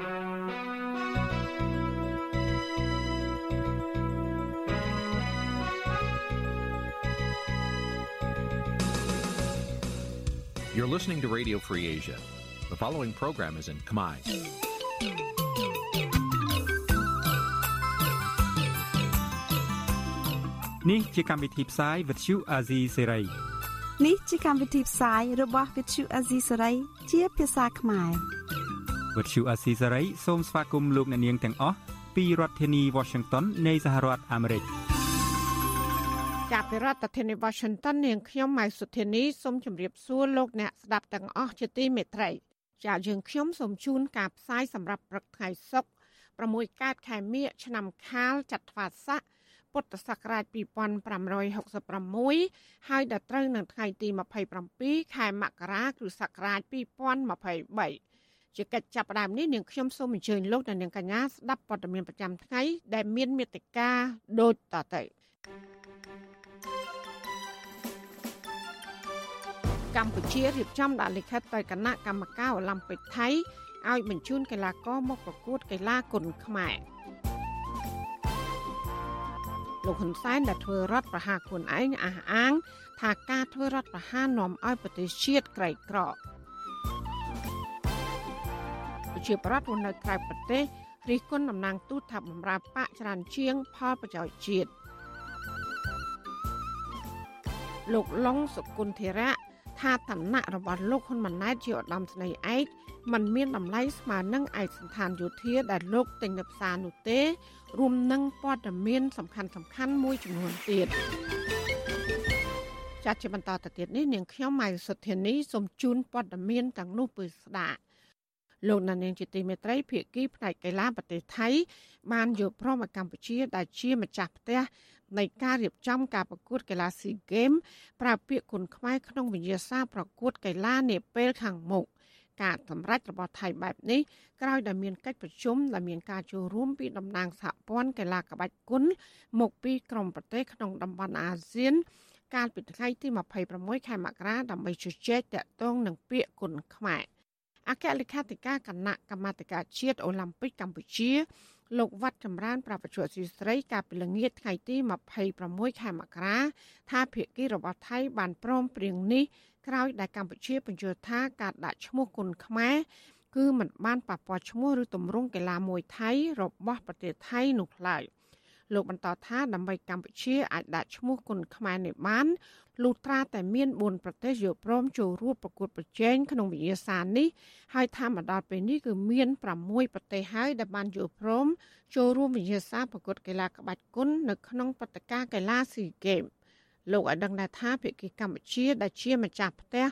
You're listening to Radio Free Asia. The following program is in Khmer. នេះជាកម្មវិធីផ្សាយ Vuthu Azizi Serai នេះជាកម្មវិធីផ្សាយរបស់ Vuthu Azizi Serai ជាភាសាខ្មែរ Vuthu Azizi Serai សូមស្វាគមន៍លោកអ្នកនាងទាំងអស់ពីរដ្ឋធានី Washington នៃសហរដ្ឋអាមេរិកចាប់ពីរដ្ឋធានី Washington នាងខ្ញុំម៉ៃសុធានីសូមជម្រាបសួរលោកអ្នកស្ដាប់ទាំងអស់ជាទីមេត្រីចាយើងខ្ញុំសូមជូនការផ្សាយសម្រាប់ព្រឹកថ្ងៃសុក្រ6កើតខែមិញឆ្នាំខាលចត្វាស័កពុទ្ធសករាជ2566ហើយដល់ត្រូវនឹងថ្ងៃទី27ខែមករាគ្រិស្តសករាជ2023 ជាកិច្ចចាប់ផ្ដើមនេះនាងខ្ញុំសូមអញ្ជើញលោកអ្នកនាងកញ្ញាស្ដាប់ព័ត៌មានប្រចាំថ្ងៃដែលមានមេត្តាដូចតទៅកម្ពុជារៀបចំដាក់លិខិតទៅគណៈកម្មការអូឡ িম্প ពិកថៃឲ្យបញ្ជូនកីឡាករមកប្រកួតកីឡាគុនខ្មែរលោកហ៊ុនសែនដែលធ្វើរដ្ឋប្រហារខ្លួនឯងអះអាង ថាការធ្វើរដ្ឋប្រហារនាំឲ្យប្រទេសជាតិក្រីក្រ ប្រជាប្រដ្ឋនៅក្រៅប្រទេសរិះគន់តំណាងទូតថាបំរើបកច្រើនជាងផលប្រយោជន៍ជាតិលោកឡុងសុគន្ធធរៈថាឋានៈរបស់លោកហ៊ុនម៉ាណែតជាឧត្តមស្នេហ៍ឯកมันមានតម្លៃស្មើនឹងឯកសន្តានយោធាដែលលោកទិញនៅផ្សារនោះទេ រួមនឹងព័ត៌មានសំខាន់សំខាន់មួយចំនួនទៀតចាត់ជាបន្តទៅទៀតនេះនាងខ្ញុំម៉ៃសុធានីសូមជូនព័ត៌មានទាំងនោះពឺស្ដាប់ លោកណានៀងជាទីមេត្រីភៀកគីផ្នែកកីឡាប្រទេសថៃ បានយកព្រមឲ្យកម្ពុជាដែលជាម្ចាស់ផ្ទះនៃការរៀបចំការប្រកួតកីឡាស៊ីហ្គេមប្រើពាក្យគុណខ្មែរក្នុងវិញ្ញាសាប្រកួតកីឡានាពេលខាងមុខការសម្រេចរបស់ថៃបែបនេះក្រោយដែលមានកិច្ចប្រជុំដែលមានការចូលរួមពីតំណាងសហព័ន្ធកីឡាក្បាច់គុណមកពីក្រមប្រទេសក្នុងតំបន់អាស៊ាន កាលពីថ្ងៃទី26ខែមករាដើម្បីជជែកតាក់ទងនឹងពាក្យគុណខ្មែរ អគ្គលេខាធិការគណៈកម្មាធិការជាតិអូឡ িম্প ពិកកម្ពុជាលោកវត្តចម្រើនប្រពន្ធស៊ីស្រីកាលពីល្ងាចថ្ងៃទី26ខែមករាថាភាគីរបស់ថៃបានព្រមព្រៀងនេះក្រោយដែលកម្ពុជាបញ្ជាក់ថាការដាក់ឈ្មោះគុនខ្មែរគឺមិនបានប៉ះពាល់ឈ្មោះឬទម្រង់កីឡាមួយថៃរបស់ប្រទេសថៃនោះឡើយ លោកបន្តថាដើម្បីកម្ពុជាអាចដាក់ឈ្មោះគុនខ្មែរនេះបានលុះត្រាតែមាន4ប្រទេសយកព្រមចូលរួមប្រកួតប្រជែងក្នុងវិញ្ញាសានេះហើយថាមកដល់ពេលនេះគឺមាន6ប្រទេសហើយដែលបានយកព្រមចូលរួមវិញ្ញាសាប្រកួតកីឡាក្បាច់គុននៅក្នុងព្រឹត្តិការណ៍កីឡាស៊ីហ្គេមលោកឲ្យដឹងដែរថាភាគីកម្ពុជាដែលជាម្ចាស់ផ្ទះ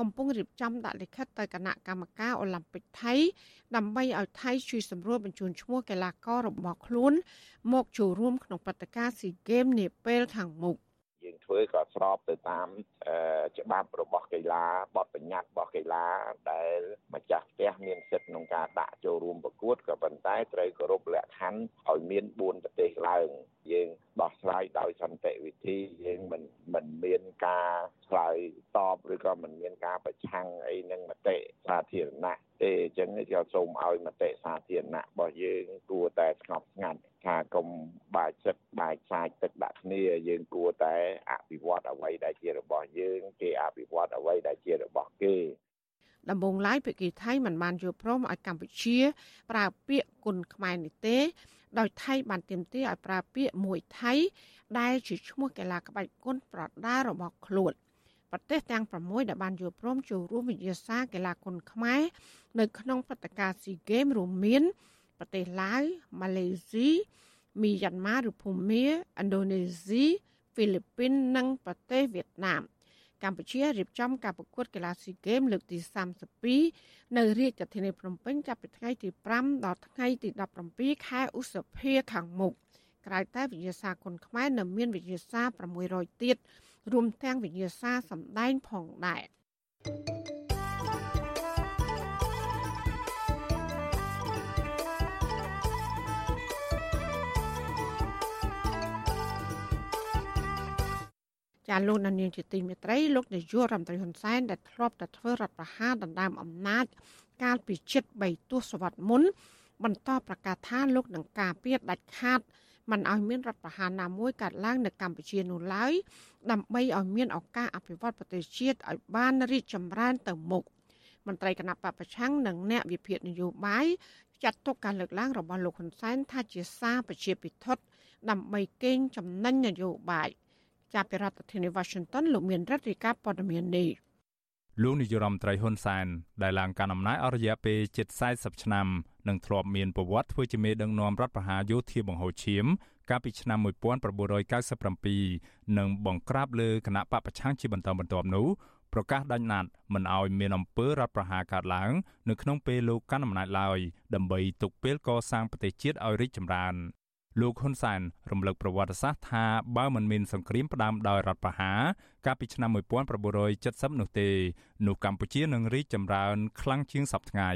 កំពុងរៀបចំដាក់លិខិតទៅគណៈកម្មការអូឡ িম্প ពិកថៃដើម្បីឲ្យថៃជួយសម្រួលបញ្ជូនឈ្មោះកីឡាកររបស់ខ្លួន មកចូលរួមក្នុងព្រឹត្តិការណ៍ស៊ីហ្គេមនាពេលខាងមុខ យើងធ្វើក៏ស្របទៅតាមច្បាប់របស់កីឡាបទបញ្ញត្តិរបស់កីឡាដែលម្ចាស់ផ្ទះមានសិទ្ធិក្នុងការដាក់ចូលរួមប្រកួតក៏ប៉ុន្តែត្រូវគោរពលក្ខខណ្ឌឲ្យមាន4ប្រទេសឡើងយើងដោះស្រាយដោយសន្តិវិធីយើងមិនមិនមានការឆ្លើយតបឬក៏មិនមានការប្រឆាំងអីនឹងមតិសាធារណៈទេអញ្ចឹងខ្ញុំសូមឲ្យមតិសាធារណៈរបស់យើងគួរតែស្ងប់ស្ងាត់ថាកុំ បាច់ចិត្តបាច់សាច់ទឹកដាក់គ្នាយើងគួរតែអភិវឌ្ឍអ្វីដែលជារបស់យើងគេអភិវឌ្ឍអ្វីដែលជារបស់គេដំបូងឡើយភាគីថៃមិនបានយល់ព្រមឲ្យកម្ពុជា ប្រើពាក្យគុណខ្មែរនេះទេ ដោយថៃបានទាមទារឲ្យប្រើពាក្យមួយថៃ ដែលជាឈ្មោះកីឡាក្បាច់គុនប្រដាល់របស់ខ្លួនប្រទេសទាំង6ដែលបានយល់ព្រមចូលរួមវិញ្ញាសាកីឡាគុនខ្មែរនៅក្នុងព្រឹត្តិការណ៍ SEA Games រួមមានប្រទេសឡាវម៉ាឡេស៊ី មីយ៉ាន់ម៉ាឬភូមាឥណ្ឌូនេស៊ីហ្វីលីពីននិងប្រទេសវៀតណាមកម្ពុជារៀបចំការប្រកួតកីឡាស៊ីហ្គេមលើកទី32នៅរាជធានីភ្នំពេញចាប់ពីថ្ងៃទី5ដល់ថ្ងៃទី17ខែឧសភាខាងមុខក្រៅតែវិញ្ញាសាគុនខ្មែរនៅមានវិញ្ញាសា600ទៀតរួមទាំងវិញ្ញាសាសម្ដែងផងដែរ ចាលោកនាងជាទីមេត្រីលោកនាយករដ្ឋមន្ត្រីហ៊ុនសែនដែលធ្លាប់តែធ្វើរដ្ឋប្រហារដណ្ដើមអំណាច កាលពីជិត3ទសវត្សរ៍មុន បន្តប្រកាសថាលោកនឹងការពារដាច់ខាតមិនឲ្យមានរដ្ឋប្រហារណាមួយកើតឡើងនៅកម្ពុជានោះឡើយដើម្បីឲ្យមានឱកាសអភិវឌ្ឍប្រទេសជាតិឲ្យបានរីកចម្រើនទៅមុខមន្ត្រីគណៈបពប្រឆាំងនិងអ្នកវិភាគនយោបាយចាត់ទុកការលើកឡើងរបស់លោកហ៊ុនសែនថាជាសារប្រជាពិធដើម្បីកេងចំណេញនយោបាយ ចាប់ពីរដ្ឋធានី Washington លោកមានរដ្ឋាភិការព័ត៌មាននេះលោកនាយរដ្ឋមន្ត្រីហ៊ុនសែនដែលឡើងកាន់អំណាចអស់រយៈពេលជិត40ឆ្នាំនិងធ្លាប់មានប្រវត្តិធ្វើជាមេដឹកនាំរដ្ឋប្រហារយោធាបង្ហូរឈាម កាលពីឆ្នាំ1997និងបង្ក្រាបលើគណៈបពប្រឆាំងជាបន្តបន្ទាប់នោះប្រកាសដាច់ណាត់មិនឲ្យមានអំពើរដ្ឋប្រហារកើតឡើង នៅក្នុងពេលលោកកាន់អំណាចឡើយដើម្បីទុកពេលកសាងប្រទេសជាតិឲ្យរីកចម្រើន លោកហ៊ុនសែនរំលឹកប្រវត្តិសាស្ត្រថាបើមិនមានសង្គ្រាមផ្ដាំដោយរដ្ឋប្រហារកាលពីឆ្នាំ1970នោះទេនោះកម្ពុជានឹងរីកចម្រើនខ្លាំងជាងសពថ្ងៃ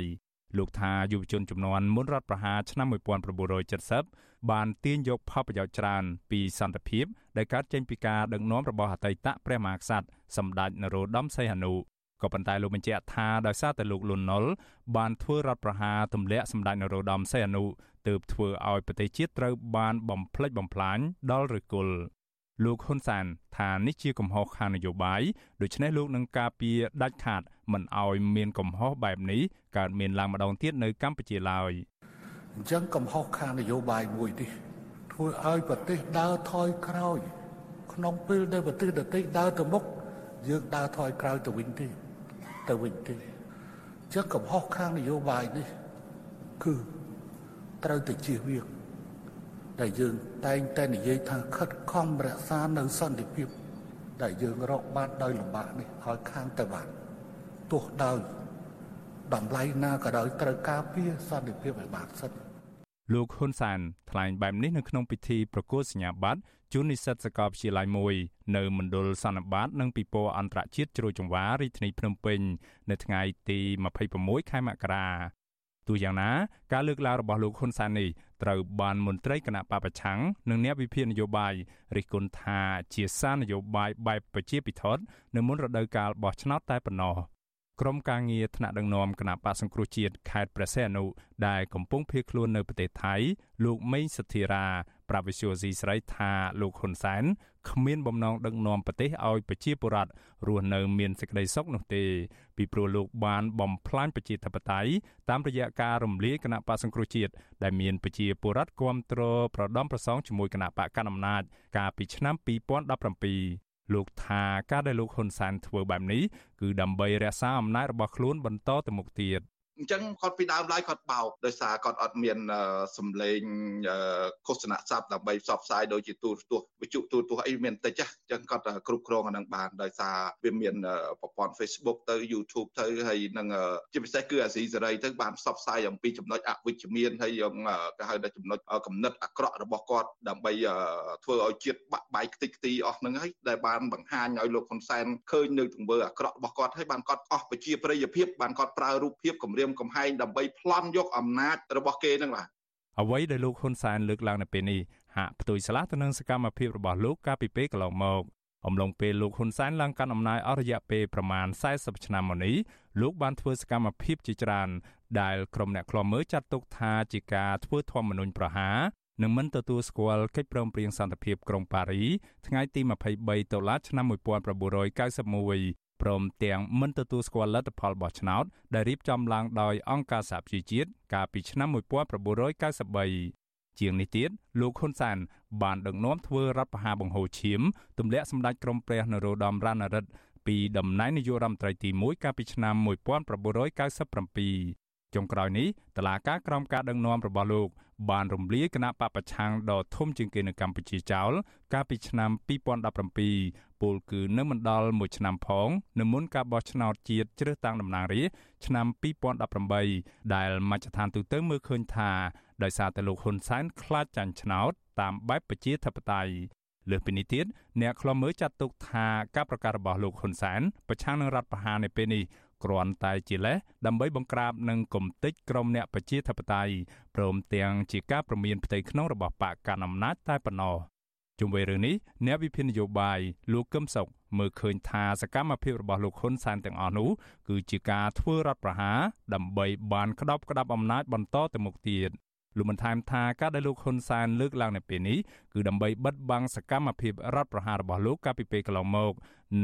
លោកថាយុវជនចំនួនមុនរដ្ឋប្រហារឆ្នាំ1970បានទាញយកផលប្រយោជន៍ច្រើនពីសន្តិភាពដែលកើតចេញពីការដឹកនាំរបស់អតីតព្រះមហាក្សត្រសម្ដេចនរោត្តមសីហនុក៏ប៉ុន្តែលោកបញ្ជាក់ថាដោយសារតែលោកលន់នល់បានធ្វើរដ្ឋប្រហារទម្លាក់សម្ដេចនរោត្តមសីហនុ ទើបធ្វើឲ្យប្រទេសជាតិត្រូវបានបំផ្លិចបំផ្លាញដល់ឫសគល់លោកហ៊ុនសានថានេះជាកំហុសខាងនយោបាយដូច្នេះលោកនឹងការពារដាច់ខាតមិនឲ្យមានកំហុសបែបនេះកើតមានឡើងម្ដងទៀតនៅកម្ពុជាឡើយអញ្ចឹងកំហុសខាងនយោបាយមួយនេះធ្វើឲ្យប្រទេសដើរថយក្រោយ ក្នុងពេលដែលប្រទេសដទៃដើរទៅមុខយើងដើរថយក្រោយទៅវិញទេទៅវិញទេអញ្ចឹងកំហុសខាងនយោបាយនេះគឺ ត្រូវតែជៀសវាងដែលយើងតែងតែនិយាយថាខិតខំរក្សានៅសន្តិភាព ដែលយើងរកបានដោយលំបាកនេះឲ្យខាងទៅបានទោះដោយតម្លៃណាក៏ដោយត្រូវការពារសន្តិភាពឲ្យបានសិនលោកហ៊ុនសានថ្លែងបែបនេះនៅក្នុងពិធីប្រគល់សញ្ញាបត្រជូននិស្សិតសាកលវិទ្យាល័យមួយនៅមណ្ឌលសន្និបាតនិងពិព័រណ៍អន្តរជាតិជ្រោយចង្វាររាជធានីភ្នំពេញ នៅថ្ងៃទី26ខែមករា ទោះយ៉ាងណាការលើកឡើងរបស់លោកហ៊ុនសែននេះត្រូវបានមន្ត្រីគណៈបពប្រឆាំងនិងអ្នកវិភាគនយោបាយរិះគន់ថាជាសារនយោបាយបែបប្រជាពិធនៅមុនរដូវកាលបោះឆ្នោតតែប៉ុណ្ណោះ ក្រុមការងារថ្នាក់ដឹកនាំគណៈបកសង្គ្រោះជាតិខេត្តព្រះសីហនុដែលកំពុងភៀសខ្លួននៅប្រទេសថៃ លោកមេងសធិរាប្រាប់វិសុយស៊ីស្រីថាលោកហ៊ុនសែនគ្មានបំណងដឹកនាំប្រទេសឲ្យប្រជាពលរដ្ឋរស់នៅមានសេចក្តីសុខនោះទេ ពីព្រោះលោកបានបំផ្លាញប្រជាធិបតេយ្យតាមរយៈការរំលាយគណៈបកសង្គ្រោះជាតិដែលមានប្រជាពលរដ្ឋគ្រប់គ្រងប្រដំប្រសងជាមួយគណៈបកកណ្ដាលអំណាចកាលពីឆ្នាំ2017 លោកថាការដែលលោកហ៊ុនសែនធ្វើបែបនេះគឺដើម្បីរក្សាអំណាចរបស់ខ្លួនបន្តទៅមុខទៀត អញ្ចឹងគាត់ពីដើមឡើយគាត់បោកដោយសារគាត់អត់មានសម្លេងឃោសនាស័ព្ទដើម្បីផ្សព្វផ្សាយដូចជាទូរទស្សន៍វិទ្យុទូរទស្សន៍អីមានតិចអញ្ចឹងគាត់គ្រប់គ្រងអានឹងបានដោយសារវាមានប្រព័ន្ធ Facebook ទៅ YouTube ទៅហើយនឹងជាពិសេសគឺអាស៊ីសេរីទៅបានផ្សព្វផ្សាយអំពីចំណុចអវិជ្ជមានហើយគេហៅថាចំណុចកំណត់អាក្រក់របស់គាត់ដើម្បីធ្វើឲ្យជាតិបាក់បាយខ្ទេចខ្ទីអស់ហ្នឹងហើយដែលបានបង្ហាញឲ្យលោកហ៊ុនសែនឃើញនៅទង្វើអាក្រក់របស់គាត់ហើយបានគាត់អស់ប្រជាប្រិយភាពបានគាត់ប្រើរូបភាពគម្រាមកំហែងដើម្បីប្លន់យកអំណាចរបស់គេនឹងបាទអ្វីដែលលោកហ៊ុនសែនលើកឡើងនៅពេលនេះហាក់ផ្ទុយឆ្លាស់ទៅនឹងសកម្មភាពរបស់លោកកាលពីពេលកន្លងមកអំឡុងពេលលោកហ៊ុនសែនឡើងកាន់អំណាចអស់រយៈពេលប្រមាណ40ឆ្នាំមកនេះលោកបានធ្វើសកម្មភាពជាច្រើនដែលក្រុមអ្នកខ្លាំមើលចាត់ទុកថាជាការធ្វើធម្មនុញ្ញប្រហារនិងមិនទទួលស្គាល់កិច្ចព្រមព្រៀងសន្តិភាពក្រុងប៉ារីថ្ងៃទី23តុលាឆ្នាំ1991 ព្រមទាំងមិនទទួលស្គាល់លទ្ធផលបោះឆ្នោតដែលរៀបចំឡើងដោយអង្គការសហប្រជាជាតិកាលពីឆ្នាំ1993ជាងនេះទៀតលោកហ៊ុនសានបានដឹកនាំធ្វើរដ្ឋប្រហារបង្ហូរឈាមទម្លាក់សម្ដេចក្រមព្រះនរោត្តមរណរដ្ឋពីតំណែងនាយករដ្ឋមន្ត្រីទី1កាលពីឆ្នាំ1997ចុងក្រោយនេះតឡាការក្រមការដឹកនាំរបស់លោក បានរំលាយគណៈបពប្រឆាំងដ៏ធំជាងគេនៅកម្ពុជាចោលកាលពីឆ្នាំ2017ពលគឺនៅមិនដល់មួយឆ្នាំផងនៅមុនការបោះឆ្នោតជាតិជ្រើសតាំងតំណាងរាស្ត្រឆ្នាំ2018ដែលមជ្ឈដ្ឋានទូទៅមើលឃើញថាដោយសារតែលោកហ៊ុនសែនខ្លាចចាញ់ឆ្នោតតាមបែបប្រជាធិបតេយ្យលើសពីនេះទៀតអ្នកខ្លំមើលចាត់ទុកថាការប្រកាសរបស់លោកហ៊ុនសែនប្រឆាំងនឹងរដ្ឋប្រហារនៅពេលនេះ គ្រាន់តែជាលេសដើម្បីបង្ក្រាបនិងគំទេចក្រុមអ្នកប្រជាធិបតេយ្យព្រមទាំងជាការប្រមានផ្ទៃក្នុងរបស់បកកណ្ដាលអំណាចតែប៉ុណ្ណោះជុំវិញរឿងនេះអ្នកវិភាគនយោបាយលោកកឹមសុខមើលឃើញថាសកម្មភាពរបស់លោកហ៊ុនសែនទាំងអស់នោះគឺជាការធ្វើរដ្ឋប្រហារដើម្បីបានក្តោបក្តាប់អំណាចបន្តទៅមុខទៀតលោកបានថែមថាការដែលលោកហ៊ុនសែនលើកឡើងនៅពេលនេះគឺដើម្បីបិទបាំងសកម្មភាពរដ្ឋប្រហាររបស់លោកកាលពីពេលកន្លងមក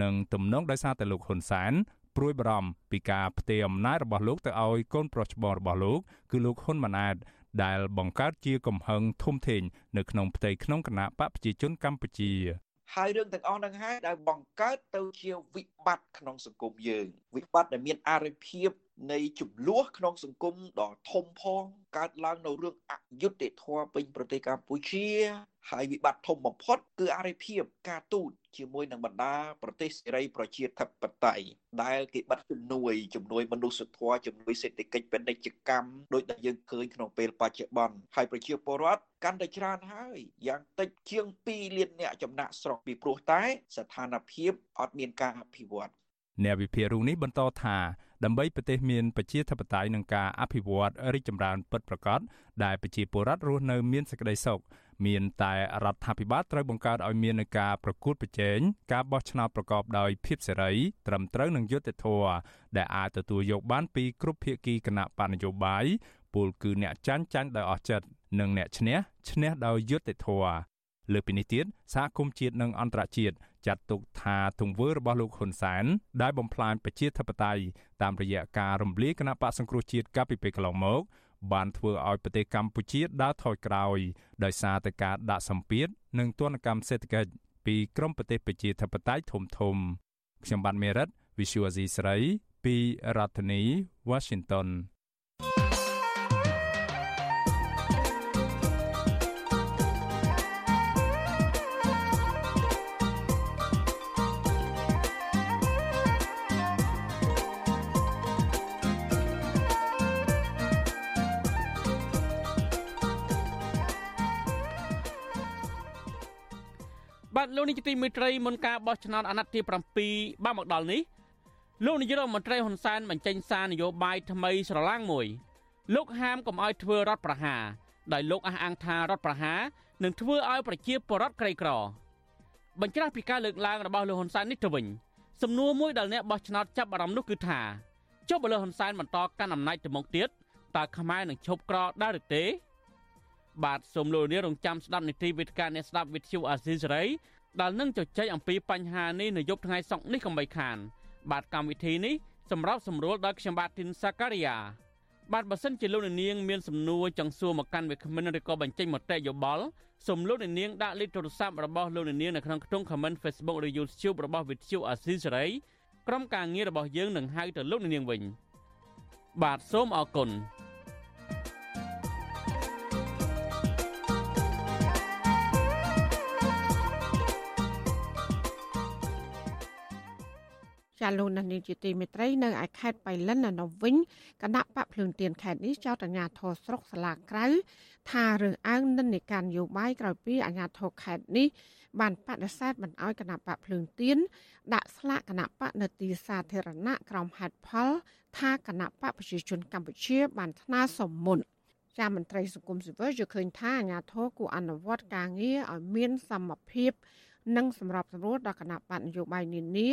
និងទំនងដោយសារតែលោកហ៊ុនសែន ព្រួយបារម្ភពីការផ្ទេរអំណាចរបស់លោកទៅឲ្យកូនប្រុសច្បងរបស់លោក គឺលោកហ៊ុនម៉ាណែតដែលបង្កើតជាកំហឹងធំធេងនៅក្នុងផ្ទៃក្នុងគណៈបកប្រជាជនកម្ពុជាហើយរឿងទាំងអស់ហ្នឹងហើយដែលបង្កើតទៅជាវិបត្តិក្នុងសង្គមយើង វិបត្តិដែលមានអរិភាពនៃចំនួនក្នុងសង្គមដ៏ធំផងកើតឡើងនៅរឿងអយុត្តិធម៌ពេញប្រទេសកម្ពុជា ហើយវិបត្តិធំបំផុត គឺអរិភាពការទូតជាមួយនឹងបណ្ដាប្រទេសសេរីប្រជាធិបតេយ្យដែលគេបិទជំនួយជំនួយមនុស្សធម៌ជំនួយសេដ្ឋកិច្ចពាណិជ្ជកម្មដោយដែលយើងឃើញក្នុងពេលបច្ចុប្បន្នហើយប្រជាពលរដ្ឋកាន់តែច្រើនហើយយ៉ាងតិចជាង2លានអ្នកចំណាក់ស្រុកពីព្រោះតែ ស្ថានភាពអត់មានការអភិវឌ្ឍអ្នកវិភាគរូបនេះបន្តថា ដើម្បីប្រទេសមានប្រជាធិបតេយ្យនិងការអភិវឌ្ឍរីកចម្រើនពិតប្រាកដដែលប្រជាពលរដ្ឋរស់នៅមានសេចក្តីសុខមានតែរដ្ឋាភិបាលត្រូវបង្កើតឲ្យមាននឹងការប្រកួតប្រជែងការបោះឆ្នោតប្រកបដោយភាពសេរីត្រឹមត្រូវនិងយុត្តិធម៌ដែលអាចទទួលយកបានពីគ្រប់ភាគីគណៈបណ្ឌនយោបាយពលគឺអ្នកចាញ់ចាញ់ដោយអស់ចិត្តនិងអ្នកឈ្នះឈ្នះដោយយុត្តិធម៌ លើពីនេះទៀតសហគមន៍ជាតិនិងអន្តរជាតិចាត់ទុកថាទង្វើរបស់លោកហ៊ុនសែនដែលបំផ្លាញប្រជាធិបតេយ្យតាមរយៈការរំលាយគណៈបកសង្គ្រោះជាតិកាលពីពេលកន្លងមកបានធ្វើឲ្យប្រទេសកម្ពុជាដើរថយក្រោយដោយសារតែការដាក់សម្ពាធនិងទណ្ឌកម្មសេដ្ឋកិច្ចពីក្រមប្រទេសប្រជាធិបតេយ្យធំធំខ្ញុំបាទមេរិត Visual Asia ស្រីពីរដ្ឋធានី Washington លោកនាយកទីមេត្រីមុនការបោះឆ្នោតអាណត្តិទី7បានមកដល់នេះលោកនាយករដ្ឋមន្ត្រីហ៊ុនសែនបញ្ចេញសារនយោបាយថ្មីស្រឡាងមួយ លោកហាមកុំឲ្យធ្វើរដ្ឋប្រហារដោយលោកអះអាងថារដ្ឋប្រហារនឹងធ្វើឲ្យប្រជាពលរដ្ឋក្រីក្រ បញ្ច្រាស់ពីការលើកឡើងរបស់លោកហ៊ុនសែននេះទៅវិញសំណួរមួយដែលអ្នកបោះឆ្នោតចាប់អារម្មណ៍នោះគឺថាចុះបើលោកហ៊ុនសែនបន្តកាន់អំណាចទៅមុខទៀតតើខ្មែរនឹងឈប់ក្រដែរឬទេបាទសូមលោកនាងរងចាំស្ដាប់នីតិវិទ្យាអ្នកស្ដាប់វិទ្យុអាស៊ីសេរី ដែលនឹងជជែកអំពីបញ្ហានេះនៅយប់ថ្ងៃសុក្រនេះកុំបីខាន បាទកម្មវិធីនេះសម្រាប់សម្រួលដល់ខ្ញុំបាទទីនសាការីយ៉ាបាទបើសិនជាលោកនាងមានសំណួរចង់សួរមកកាន់វាគ្មិនឬក៏បញ្ចេញមតិយោបល់សូមលោកនាងដាក់លេខទូរស័ព្ទរបស់លោកនាងនៅក្នុងខ្ទង់ comment Facebook ឬ YouTube របស់វិទ្យុអាស៊ីសេរីក្រុមការងាររបស់យើងនឹងហៅទៅលោកនាងវិញបាទសូមអរគុណ ចាលោកនានីជាទីមេត្រីនៅឯខេត្តបៃលិននៅវិញគណៈបកភ្លើងទៀនខេត្តនេះចោទអាជ្ញាធរស្រុកសាឡាក្រៅថារឿងអើងនិន្នាការនយោបាយក្រោយពីអាជ្ញាធរខេត្តនេះបានបដិសេធមិនអោយគណៈបកភ្លើងទៀនដាក់ស្លាកគណៈបកនៅទីសាធារណៈក្រោមហេតុផល ថាគណៈបកប្រជាជនកម្ពុជា បានថ្នើសុំមុនចាមន្ត្រីសង្គមស៊ីវិលយល់ឃើញថាអាជ្ញាធរគួរអនុវត្តការងារឲ្យមានសមភាពនិងសម្របសម្រួលដល់គណៈបកនយោបាយនានា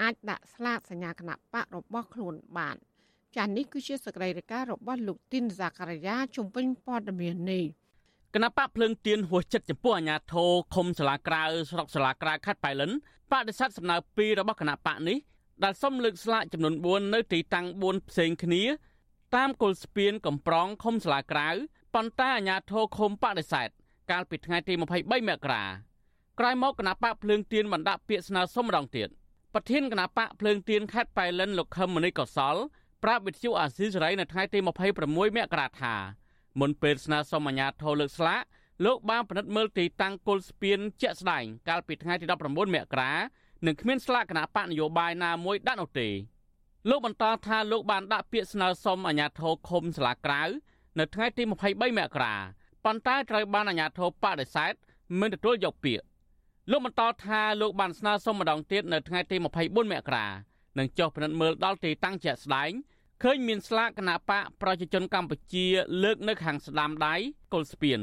អាចដាក់ស្លាកសញ្ញាគណៈបករបស់ខ្លួនបានចា៎នេះគឺជាសកម្មភាពរបស់លោកទីនសាការីយ៉ាជំវិញព័ត៌មាននេះគណៈបកភ្លើងទៀនហួសចិត្តចំពោះអាញាធរឃុំសាលាក្រៅស្រុកសាលាក្រៅខេត្តបៃលិនបដិសេធសំណើពីរបស់គណៈបកនេះដែលសុំលើកស្លាកចំនួន4នៅទីតាំង4ផ្សេងគ្នា តាមគល់ស្ពានកំប្រងឃុំសាលាក្រៅប៉ុន្តែអាញាធរឃុំបដិសេធកាលពីថ្ងៃទី23មករាក្រោយមកគណៈបកភ្លើងទៀនបានដាក់ពាក្យស្នើសុំម្ដងទៀត។ ប្រធានគណៈបកភ្លើងទៀនខេត្តប៉ៃលិនលោកខឹមមនីកុសលប្រាប់វិទ្យុអាស៊ីសេរីនៅថ្ងៃទី26មករាថាមុនពេលស្នើសុំអាជ្ញាធរលើកស្លាកលោកបានពិនិត្យមើលទីតាំងគុលស្ពានជាក់ស្ដែងកាលពីថ្ងៃទី19មករានឹងគ្មានស្លាកគណៈបកនយោបាយណាមួយដាក់នោះទេលោកបន្តថាលោកបានដាក់ពាក្យស្នើសុំអាជ្ញាធរឃុំសាលាក្រៅនៅថ្ងៃទី23មករាប៉ុន្តែត្រូវបានអាជ្ញាធរបដិសេធមិនទទួលយកពាក្យ លោកបន្តថាលោកបានស្នើសុំម្ដងទៀតនៅថ្ងៃទី24មករានឹងចុះពិនិត្យមើលដល់ទីតាំងជាក់ស្ដែងឃើញមានស្លាកគណៈបកប្រជាជនកម្ពុជា លើកនៅខាងស្ដាំដៃគល់ស្ពាន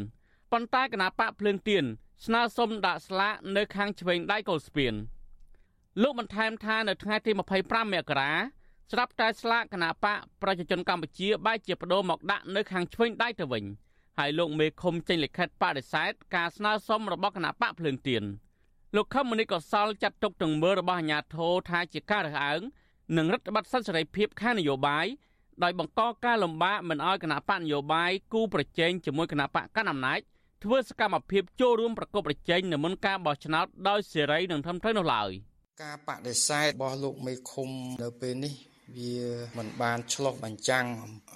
ប៉ុន្តែគណៈបកភ្លើងទៀនស្នើសុំដាក់ស្លាកនៅខាងឆ្វេងដៃកុលស្ពានលោកបន្ថែមថានៅថ្ងៃទី25មករាស្រាប់តែស្លាកគណៈបកប្រជាជនកម្ពុជាបែរជាបដូរមកដាក់នៅខាងឆ្វេងដៃទៅវិញហើយលោកមេឃុំចេញលិខិតបដិសេធការស្នើសុំរបស់គណៈបកភ្លើងទៀន លោកខឹមមនីកសលចាត់ទុកទង្វើរបស់អាជ្ញាធរថាជាការរើសអើងនិងរដ្ឋបတ်សិទ្ធិសេរីភាពខាងនយោបាយដោយបង្កការលំបាកមិនឲ្យគណៈបកនយោបាយគូប្រជែងជាមួយគណៈបកកណ្ដាលអំណាចធ្វើសកម្មភាពចូលរួមប្រកបប្រជែងនៅមុនការបោះឆ្នោតដោយសេរីនិងត្រឹមត្រូវនោះឡើយការបដិសេធរបស់លោកមេឃុំនៅពេលនេះ វាមិនបានឆ្លុះបញ្ចាំង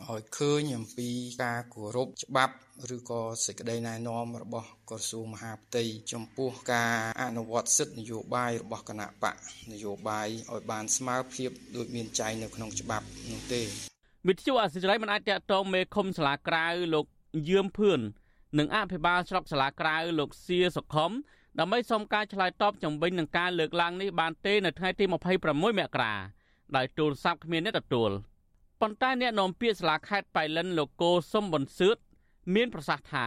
ឲ្យឃើញអំពីការគោរពច្បាប់ឬក៏សេចក្តីណែនាំរបស់ក្រសួងមហាផ្ទៃចំពោះការអនុវត្តសិទ្ធិនយោបាយរបស់គណៈបកនយោបាយឲ្យបានស្មើភាពដូចមានចែងនៅក្នុងច្បាប់នោះទេវិទ្យុអសិរ័យមិនអាចតតងមេឃុំសាលាក្រៅលោកយឿមភឿននិងអភិបាលស្រុកសាលាក្រៅលោកសៀសុខុមដើម្បីសុំការឆ្លើយតបជំវិញនឹងការលើកឡើងនេះបានទេនៅថ្ងៃទី26មករា ដោយទូរស័ព្ទគ្មានអ្នកទទួលប៉ុន្តែអ្នកនាំពាក្យសាលាខេត្តបៃលិនលោកកូសុំប៊ុនសឿតមានប្រសាសន៍ថា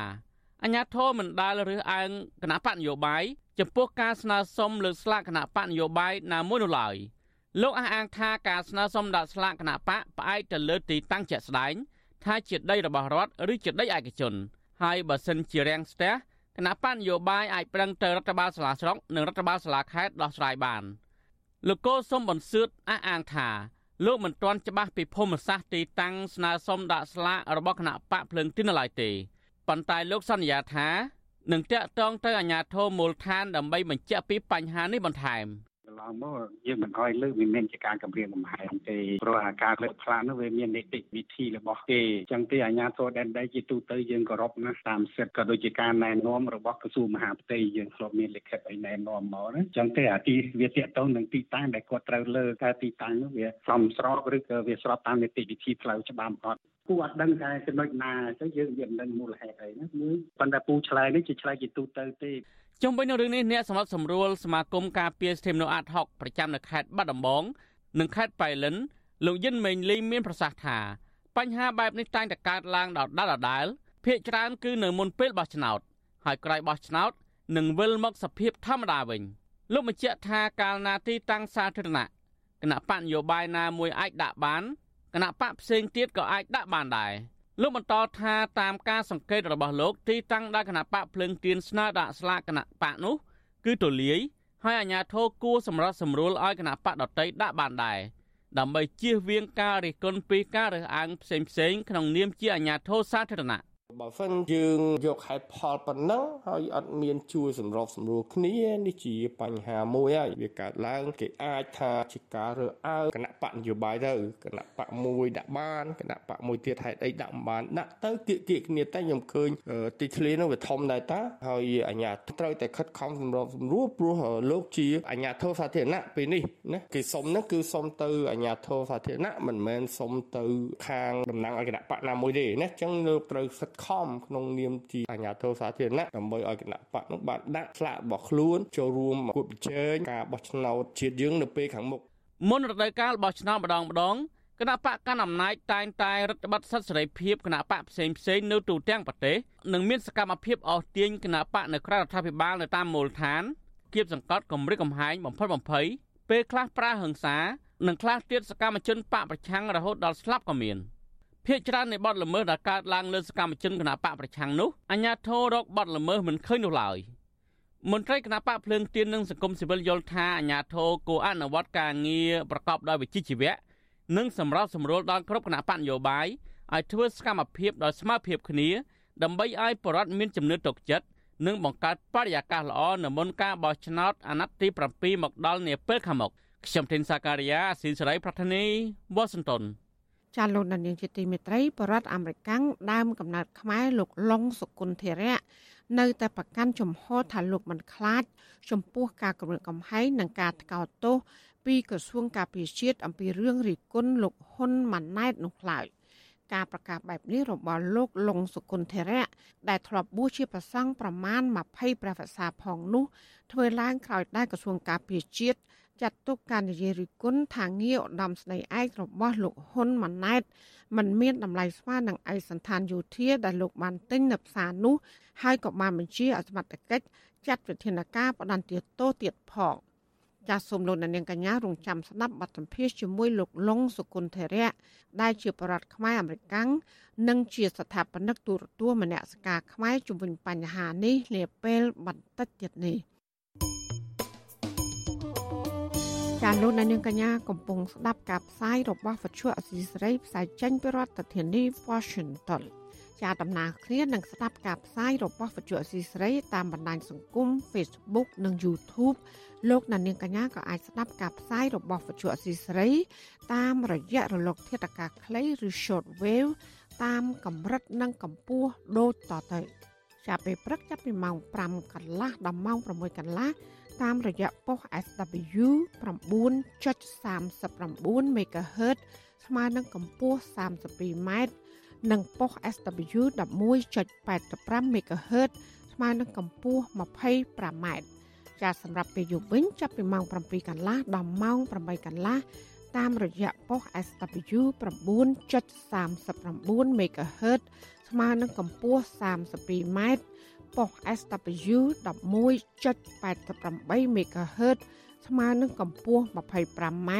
អញ្ញាធមមិនដាល់រើសអើងគណៈបកនយោបាយចំពោះការស្នើសុំលើកស្លាកគណៈបកនយោបាយណាមួយនោះឡើយលោកអះអាងថាការស្នើសុំដាក់ស្លាកគណៈបកផ្អែកទៅលើទីតាំងជាក់ស្ដែងថាជាដីរបស់រដ្ឋឬជាដីឯកជន ហើយបើសិនជារាំងស្ទះគណៈបញ្ញយោបាយអាចប្រឹងទៅរដ្ឋបាលសាលាស្រុកនិងរដ្ឋបាលសាលាខេត្តដោះស្រាយបាន លោកកូសុំបន្សឿតអះអាងថាលោកមិនទាន់ច្បាស់ពីភូមិសាស្ត្រទីតាំងស្នើសុំដាក់ស្លាករបស់គណៈបកភ្លើងទីនឡើយទេប៉ុន្តែលោកសន្យាថានឹងតាក់ទងទៅអាជ្ញាធរមូលដ្ឋានដើម្បីបញ្ជាក់ពីបញ្ហានេះបន្ថែម កន្លងមកយើងមិនអោយលើកវាមានជាការកម្រាមកំហែងទេព្រោះអាការលើកផ្លាននោះវាមាននីតិវិធីរបស់គេអញ្ចឹងទេអាជ្ញាធរដែនដីជាទូទៅយើងគោរពណាស់តាមសិទ្ធិក៏ដូចជាការណែនាំរបស់ក្រសួងមហាផ្ទៃយើងធ្លាប់មានលិខិតឲ្យណែនាំមកណាអញ្ចឹងទេអាទីវាតាក់ទងនឹងទីតាំងដែលគាត់ត្រូវលើកតែទីតាំងនោះវាសមស្របឬក៏វាស្របតាមនីតិវិធីផ្លូវច្បាប់អត់ពូអត់ដឹងថាចំណុចណាអញ្ចឹងយើងវាមិនដឹងមូលហេតុអីណាមួយប៉ុន្តែពូឆ្លើយនេះជាឆ្លើយជាទូទៅទេ ជុំវិញនឹងរឿងនេះអ្នកសម្របសម្រួលសមាគមការពារសិទ្ធិមនុស្សអាត់ហុកប្រចាំនៅខេត្តបាត់ដំបងនិងខេត្តបៃលិនលោកយិនមេងលីមានប្រសាសន៍ថាបញ្ហាបែបនេះតែងតែកើតឡើងដដែលដដែលភាគច្រើនគឺនៅមុនពេលបោះឆ្នោត ហើយក្រោយបោះឆ្នោតនឹងវិលមកសភាពធម្មតាវិញលោកបញ្ជាក់ថាកាលណាទីតាំងសាធារណៈគណៈបកនយោបាយណាមួយអាចដាក់បានគណៈបកផ្សេងទៀតក៏អាចដាក់បានដែរ លោកបន្តថាតាមការសង្កេតរបស់លោកទីតាំងដែលគណៈបកភ្លើងទៀនស្នើដាក់ស្លាកគណៈបកនោះ គឺទូលាយហើយអាជ្ញាធរគួរសម្រាប់សម្រួលឲ្យគណៈបកដតីដាក់បានដែរដើម្បីជៀសវាងការរិះគន់ពីការរើសអើងផ្សេងៗក្នុងនាមជាអាជ្ញាធរសាធារណៈ បើសិនយើងយកហេតុផលប៉ុណ្ណឹងហើយអត់មានជួយសម្របសម្រួលគ្នានេះជាបញ្ហាមួយហើយវាកើតឡើងគេអាចថាជាការរើអើងគណៈបកនយោបាយទៅគណៈបកមួយដាក់បានគណៈបកមួយទៀតហេតុអីដាក់មិនបានដាក់ទៅគៀកគៀកគ្នាតែខ្ញុំឃើញទីធ្លានោះវាធំដែរតាហើយអាជ្ញាត្រូវតែខិតខំសម្របសម្រួលព្រោះលោកជាអាជ្ញាធរសាធារណៈពេលនេះណាគេសុំហ្នឹងគឺសុំទៅអាជ្ញាធរសាធារណៈមិនមែនសុំទៅខាងតំណាងឲ្យគណៈបកណាមួយទេណាអញ្ចឹងលោកត្រូវសិតខំក្នុងនាមជាអាជ្ញាធរសាធារណៈដើម្បីឲ្យគណៈបកនោះបានដាក់ស្លាករបស់ខ្លួនចូលរួមគួតប្រជែងការបោះឆ្នោតជាតិយើងនៅពេលខាងមុខមុនរដូវកាលបោះឆ្នោតម្ដងម្ដងគណៈបកកណ្ដាលអំណាចតែងតែរដ្ឋបတ်សិទ្ធិសេរីភាពគណៈបកផ្សេងផ្សេងនៅទូទាំងប្រទេសនិងមានសកម្មភាពអស់ទាញគណៈបកនៅក្រៅរដ្ឋាភិបាលនៅតាមមូលដ្ឋានគៀបសង្កត់គម្រិតកំហែងបំផិតបំភ័យពេលខ្លះប្រើហិង្សានិងខ្លះទៀតសកម្មជនបកប្រឆាំងរហូតដល់ស្លាប់ក៏មាន។ ភាគច្រើននៃបទល្មើសដែលកើតឡើងលើសកម្មជនគណបកប្រឆាំងនោះអាជ្ញាធររកបទល្មើសមិនឃើញនោះឡើយមន្ត្រីគណបកភ្លើងទៀននិងសង្គមស៊ីវិលយល់ថាអាជ្ញាធរគួរអនុវត្តការងារប្រកបដោយវិជ្ជាជីវៈនិងសម្រាប់សម្រួលដល់គ្រប់គណបកនយោបាយឲ្យធ្វើសកម្មភាពដោយស្មើភាពគ្នា ដើម្បីឲ្យបរដ្ឋមានជំនឿទុកចិត្តនិងបង្កើតបរិយាកាសល្អនៅមុនការបោះឆ្នោតអាណត្តិទី7មកដល់នាពេលខាងមុខខ្ញុំធីនសាការីយ៉ាអស៊ីសេរីប្រធានីវ៉ាស៊ីនតោន ចាលោកដានៀងជាទីមេត្រីបរដ្ឋអាមេរិកដើមកំណើតខ្មែរលោកឡុងសុគន្ធធរៈនៅតែប្រកាន់ជំហរថាលោកមិនខ្លាច ចំពោះការគម្រាមកំហែងនិងការថ្កោលទោសពីក្រសួងការពារជាតិអំពីរឿងរិះគន់លោកហ៊ុនម៉ាណែតនោះឡើយការប្រកាសបែបនេះរបស់លោកលងសុគន្ធធរៈដែលធ្លាប់បួសជាប្រសង់ប្រមាណ20ព្រះវស្សាផងនោះធ្វើឡើងក្រោយដែលក្រសួងការពារជាតិ ចាត់ទុកការនិយាយរិះគន់ថាងារឧត្តមស្នេហ៍ឯករបស់លោកហ៊ុនម៉ាណែតมันមានតម្លៃស្មើនឹងឯកសន្តានយោធាដែលលោកបានទិញនៅផ្សារនោះ ហើយក៏បានបញ្ជាអសមត្ថកិច្ចចាត់វិធានការបដន្ទាទោសទៀតផងចាសសូមលោកនាងកញ្ញារងចាំស្ដាប់បទសម្ភាសជាមួយលោកលងសុគន្ធរៈដែលជាបរដ្ឋខ្មែរអមេរិកាំងនិងជាស្ថាបនិកទូរទស្សន៍មនសិការខ្មែរជំវិញបញ្ហានេះនាពេលបន្តិចទៀតនេះ ចាលោកនាងកញ្ញាកំពុងស្ដាប់ការផ្សាយរបស់វិទ្យុអសីសេរីផ្សាយចេញពីរដ្ឋធានី Washington ជាដំណើរគ្នានឹងស្ដាប់ការផ្សាយរបស់វិទ្យុអស៊ីសេរីតាមបណ្ដាញសង្គម Facebook និង YouTube លោកអ្នកនាងកញ្ញាក៏អាចស្ដាប់ការផ្សាយរបស់វិទ្យុអស៊ីសេរីតាមរយៈរលក ធាតុអាកាសខ្លីឬ Short Wave តាមកម្រិតនិងកម្ពស់ដូចតទៅចាប់ពេលព្រឹកចាប់ពីម៉ោង5កន្លះដល់ម៉ោង6កន្លះ តាមរយៈប៉ុស SW 9.39 MHz ស្មើនឹងកម្ពស់ 32m និងប៉ុស SW 11.85 MHz ស្មើនឹងកម្ពស់ 25m ចាសម្រាប់ពេលយប់វិញចាប់ពីម៉ោង7កន្លះដល់ម៉ោង8កន្លះតាមរយៈប៉ុស SW 9.39 MHz ស្មើនឹងកម្ពស់ 32m ប៉ុស SW 11.88 MHz ស្មើនឹងកម្ពស់ 25m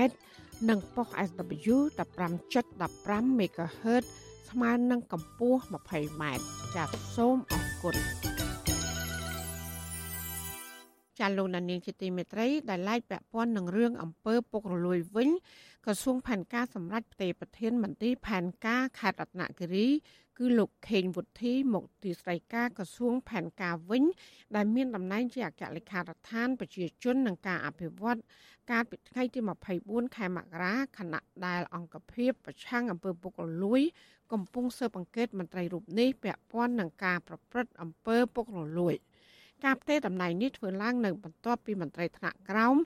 និងប៉ុស SW 15.15 MHz ស្មើនឹងកម្ពស់ 20m ចាសសូមអរគុណចាលោកនាងជាទីមេត្រីដែលឡាយពាក់ព័ន្ធនឹងរឿងអំពើពុករលួយវិញក្រសួងផែនការសម្រាប់ផ្ទេប្រធានមន្ត្រីផែនការខេត្តរតនគិរី គឺលោកខេងវុធីមកទីស្តីការក្រសួងផែនការវិញ ដែលមានតំណែងជាអគ្គលេខារដ្ឋានប្រជាជននឹងការអភិវឌ្ឍកាលពីថ្ងៃទី24ខែមករាខណៈដែលអង្គភាពប្រឆាំងអំពើពុករលួយ កំពុងស៊ើបអង្កេតមន្ត្រីរូបនេះពាក់ព័ន្ធនឹងការប្រព្រឹត្តអំពើពុករលួយ ការផ្ទេរតំណែងនេះធ្វើឡើងនៅបន្ទាប់ពីមន្ត្រីថ្នាក់ក្រោម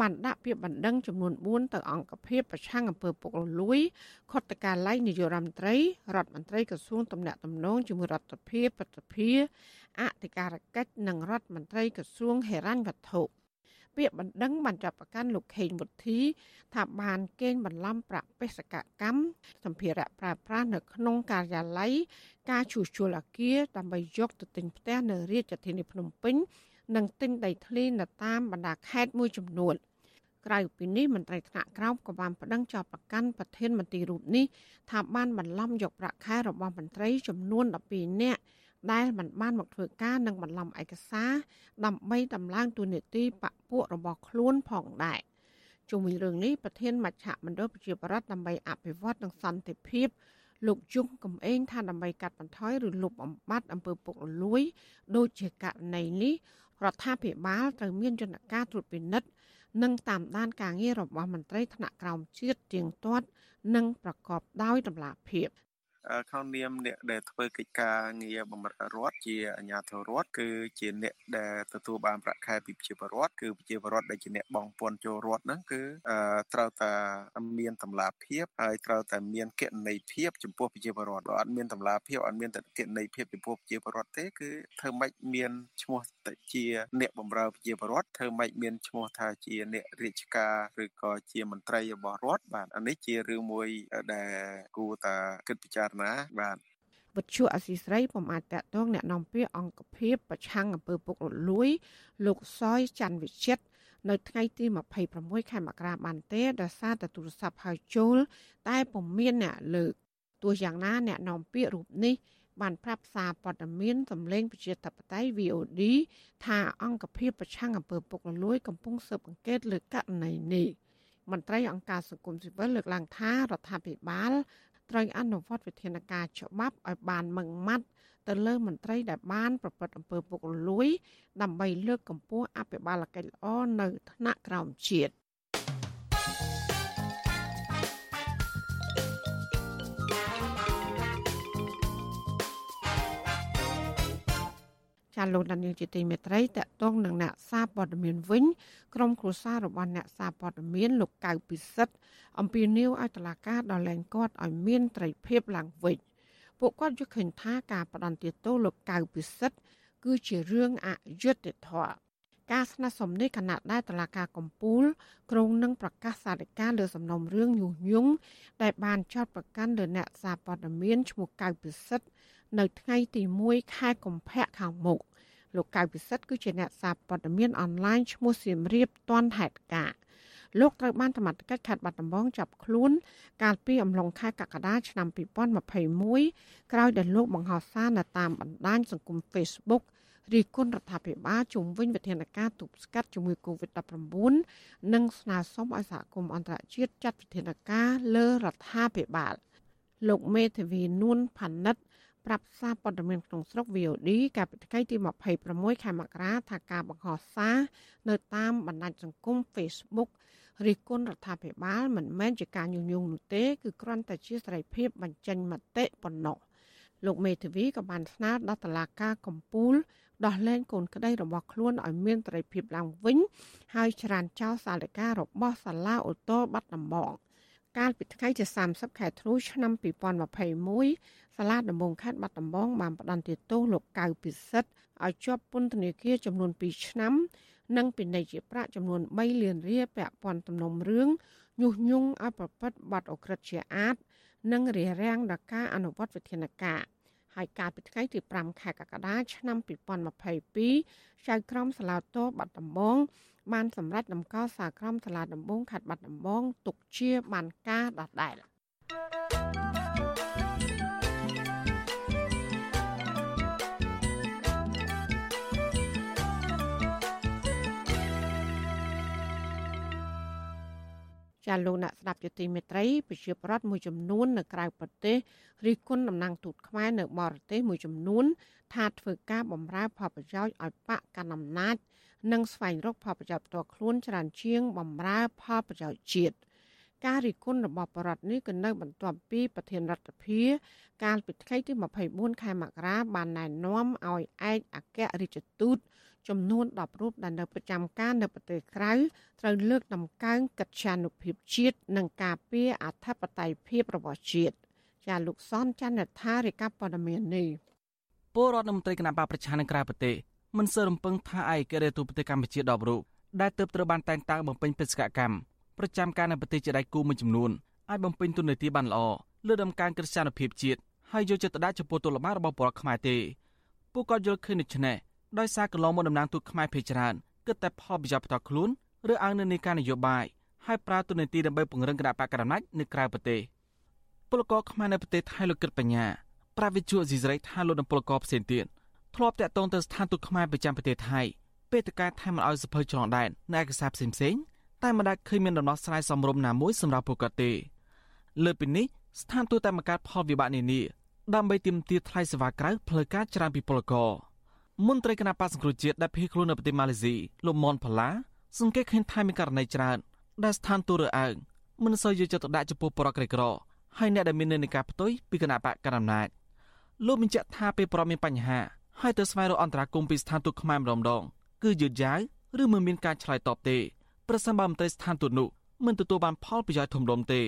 បានដាក់ពាក្យបណ្ដឹងចំនួន4ទៅអង្គភាពប្រឆាំងអំពើពុករលួយខុទ្ទកាល័យនាយករដ្ឋមន្ត្រីរដ្ឋមន្ត្រីក្រសួងទំនាក់ទំនងជាមួយរដ្ឋាភិបាលប្រតិភិអធិការកិច្ចនិងរដ្ឋមន្ត្រីក្រសួងហិរញ្ញវត្ថុពាក្យបណ្ដឹងបានចាប់ប្រកាន់លោកខេងវុធីថាបានកេងបន្លំប្រាក់បេសកកម្មសម្ភារៈប្រើប្រាស់នៅក្នុងការិយាល័យការជួសជុលអគារដើម្បីយកទៅទិញផ្ទះនៅរាជធានីភ្នំពេញ និងទិញដីធ្លីនៅតាមបណ្ដាខេត្តមួយចំនួនក្រៅពីនេះមន្ត្រីថ្នាក់ក្រោមក៏បានប្តឹងចោទប្រកាន់ប្រធានមន្ត្រីរូបនេះថាបានបន្លំយកប្រាក់ខែរបស់មន្ត្រីចំនួន12នាក់ដែលមិនបានមកធ្វើការនិងបន្លំឯកសារដើម្បីតម្លើងទូនីតិបពពួករបស់ខ្លួនផងដែរជុំវិញរឿងនេះប្រធានមជ្ឈមណ្ឌលប្រជាប្រដ្ឋដើម្បីអភិវឌ្ឍនិងសន្តិភាពលោកជុងកំឯងថាដើម្បីកាត់បន្ថយឬលុបបំបាត់អំពើពុករលួយ ដូចជាករណីនេះ រដ្ឋាភិបាលត្រូវមានយន្តការត្រួតពិនិត្យនិងតាមដានការងាររបស់មន្ត្រីថ្នាក់ក្រោមជាតិទៀងទាត់និងប្រកបដោយតម្លាភាព ក្នុងនាមអ្នកដែលធ្វើកិច្ចការងារបម្រើរដ្ឋជាអាជ្ញាធររដ្ឋគឺជាអ្នកដែលទទួលបានប្រាក់ខែពីប្រជាពលរដ្ឋគឺប្រជាពលរដ្ឋដែលជាអ្នកបង់ពន្ធចូលរដ្ឋហ្នឹងគឺត្រូវតែមានតម្លាភាពហើយត្រូវតែមានគណនេយ្យភាពចំពោះប្រជាពលរដ្ឋបើអត់មានតម្លាភាពអត់មានគណនេយ្យភាពចំពោះប្រជាពលរដ្ឋទេគឺធ្វើម៉េចមានឈ្មោះជាអ្នកបម្រើប្រជាពលរដ្ឋធ្វើម៉េចមានឈ្មោះថាជាអ្នករាជការឬក៏ជាមន្ត្រីរបស់រដ្ឋបាទអានេះជារឿងមួយដែលគួរតែគិតពិចារណាបាទវិទ្យុអសីស្រីពុំអាចតកតងแนะនាំពាក្យអង្គភាពប្រឆាំងអំពើពុករលួយ លោកសយច័ន្ទវិចិត្រនៅថ្ងៃទី26ខែមករាបានទេដោយសារតែទូរស័ព្ទហៅចូល តែពុំមានអ្នកលើកទោះយ៉ាងណាអ្នកនាំពាក្យរូបនេះ បានប្រាប់សារព័ត៌មានសម្លេងប្រជាធិបតេយ្យ VOD ថាអង្គភាពប្រឆាំងអំពើពុករលួយកំពុងស៊ើបអង្កេតលើករណីនេះមន្ត្រីអង្គការសង្គមស៊ីវិលលើកឡើងថារដ្ឋាភិបាល ត្រូវអនុវត្តវិធានការច្បាប់ឲ្យបានម៉ឺងម៉ាត់ទៅលើមន្ត្រីដែលបានប្រព្រឹត្តអំពើពុករលួយ ដើម្បីលើកកម្ពស់អភិបាលកិច្ចល្អនៅថ្នាក់ក្រោមជាតិ ចាលោកដានៀងជាទីមេត្រីតកតងនឹងអ្នកសារព័ត៌មានវិញក្រុមគ្រួសាររបស់អ្នកសារព័ត៌មានលោកកៅពិសិដ្ឋអំពាវនាវឲ្យតុលាការដល់លែងគាត់ឲ្យមានត្រីភាពឡើងវិញពួកគាត់យល់ឃើញថាការបដន្ទាទោសលោកកៅពិសិដ្ឋគឺជារឿងអយុត្តិធម៌ការស្នើសុំនេះគណៈដែលតឡាការកំពូលក្រុងនឹងប្រកាសសារិកាលើសំណុំរឿងញុះញង់ដែលបានចោទប្រកាន់លើអ្នកសារព័ត៌មានឈ្មោះកៅពិសិដ្ឋនៅថ្ងៃទី1ខែកុម្ភៈខាងមុខ លោកកៅពិសិដ្ឋគឺជាអ្នកសារព័ត៌មានអនឡាញឈ្មោះសៀមរាបតនហេតុការលោកត្រូវបានសមត្ថកិច្ចខេត្តបាត់ដំបងចាប់ខ្លួន កាលពីអំឡុងខែកក្កដាឆ្នាំ2021ក្រោយដែលលោកបង្ហោះសារនៅតាមបណ្ដាញសង្គម Facebook រីគុណរដ្ឋាភិបាលជំវិញវិធានការទប់ស្កាត់ជំងឺ Covid-19 និងស្នើសុំឲ្យសហគមន៍អន្តរជាតិចាត់វិធានការលើរដ្ឋាភិបាលលោកមេធាវីនួនផានិត ប្រាប់សារព័ត៌មានក្នុងស្រុក VOD កាលពីថ្ងៃទី26ខែមករាថាការបង្ហោះសារនៅតាមបណ្ដាញសង្គម Facebook រិះគន់រដ្ឋាភិបាលមិនមែនជាការញុះញង់នោះទេគឺគ្រាន់តែជាសេរីភាពបញ្ចេញមតិប៉ុណ្ណោះលោកមេធាវីក៏បានស្នើដល់តុលាការកំពូលដោះលែងកូនក្តីរបស់ខ្លួនឲ្យមានសេរីភាពឡើងវិញ ហើយច្រានចោលសាលិការបស់សាលាអូតូបាត់ដំបងកាលពីថ្ងៃទី30ខែធ្នូឆ្នាំ2021សាលាដំបងខេត្តបាត់ដំបងបានផ្តន្ទាទោសលោកកៅពិសិដ្ឋឲ្យជាប់ពន្ធនាគារចំនួន2ឆ្នាំនិងពិន័យជាប្រាក់ចំនួន3លានរៀលពាក់ព័ន្ធទំនុំរឿងញុះញង់ឲ្យប្រព្រឹត្តបទអក្រិតជាអាត និងរារាំងដល់ការអនុវត្តវិធានការហើយកាលពីថ្ងៃទី5ខែកក្កដាឆ្នាំ2022ចៅក្រមសាលាតោបាត់ដំបងបានសម្រេចតម្កល់សាក្រមសាលាដំបងខេត្តបាត់ដំបងទុកជាបានការដដែល ចាលោកអ្នកស្ដាប់យុតិមេត្រីប្រជាប្រដ្ឋមួយចំនួននៅក្រៅប្រទេសរិះគន់តំណាងទូតខ្មែរនៅបរទេសមួយចំនួន ថាធ្វើការបម្រើផលប្រយោជន៍ឲ្យបកកណ្ដាលអំណាចនិងស្វែងរកផលប្រយោជន៍ផ្ទាល់ខ្លួនច្រើនជាងបម្រើផលប្រយោជន៍ជាតិការរិះគន់របស់បរដ្ឋនេះក៏នៅបន្ទាប់ពីប្រធានរដ្ឋាភិបាលកាលពីថ្ងៃទី24ខែមករាបានណែនាំឲ្យឯកអគ្គរដ្ឋទូត ចំនួន10រូបដែលនៅប្រចាំការនៅប្រទេសក្រៅត្រូវលើកដំកើងកិត្យានុភាពជាតិនិងការពារអធិបតេយ្យភាពរបស់ជាតិចាលោកសនច័ន្ទថារិកាព័ត៌មាននេះពលរដ្ឋមន្ត្រីគណៈបកប្រជានឹងក្រៅប្រទេសមិនសើរំពឹងថាឯករាជ្យទូប្រទេសកម្ពុជា10រូបដែលទើបត្រូវបានតែងតាំងបំពេញបេសកកម្មប្រចាំការនៅប្រទេសជាដៃគូមួយចំនួនអាចបំពេញទុននីតិបានល្អលើដំកើងកិត្យានុភាពជាតិហើយយកចិត្តទុកដាក់ចំពោះទុលបារបស់ប្រជាខ្មែរទេពួកគាត់យល់ឃើញដូច្នេះ ដោយសារកន្លងមកតំណាងទូតខ្មែរភេច្រើនគិតតែផលប្រយោជន៍ផ្ទាល់ខ្លួនឬអង្គនៅនៃការនយោបាយហើយប្រើទូនីតិដើម្បីពង្រឹងគណៈបកកណ្ដាលអំណាចនៅក្រៅប្រទេសពលករខ្មែរនៅប្រទេសថៃលោកគិតបញ្ញាប្រាវិជូអេស៊ីសរ៉ៃថាលោកនិងពលករផ្សេងទៀតធ្លាប់តាក់ទងទៅស្ថានទូតខ្មែរប្រចាំប្រទេសថៃពេលតការថៃមិនអោយសភៅឆ្លងដែននៅឯកសារផ្សេងផ្សេងតែមិនដាច់ឃើញមានដំណោះស្រាយសមរម្យណាមួយសម្រាប់ពួកគាត់ទេលើពីនេះស្ថានទូតតែបង្កើតផលវិបាកនានាដើម្បីទាមទារថ្លៃសេវាក្រៅផ្លូវការច្រើនពីពលករ មន្ត្រីគណៈបក្សសង្គ្រោះជាតិដែលភៀសខ្លួននៅប្រទេសម៉ាឡេស៊ីលោកមនផល្លាសង្កេតឃើញថាមានករណីច្រើនដែលស្ថានទូតរើអើងមិនសូវយកចិត្តទុកដាក់ចំពោះបរិក្រិក្រហើយអ្នកដែលមាននិន្នាការផ្ទុយពីគណៈបកកណ្ដាលអំណាចលោកបញ្ជាក់ថាពេលប្រមមានបញ្ហាហើយទៅស្វែងរកអន្តរាគមន៍ពីស្ថានទូតខ្មែរម្ដងម្ដងគឺយឺតយ៉ាវឬមិនមានការឆ្លើយតបទេប្រសិនបើមន្ត្រីស្ថានទូតនោះមិនទទួលបានផលប្រយោជន៍ធំដុំទេ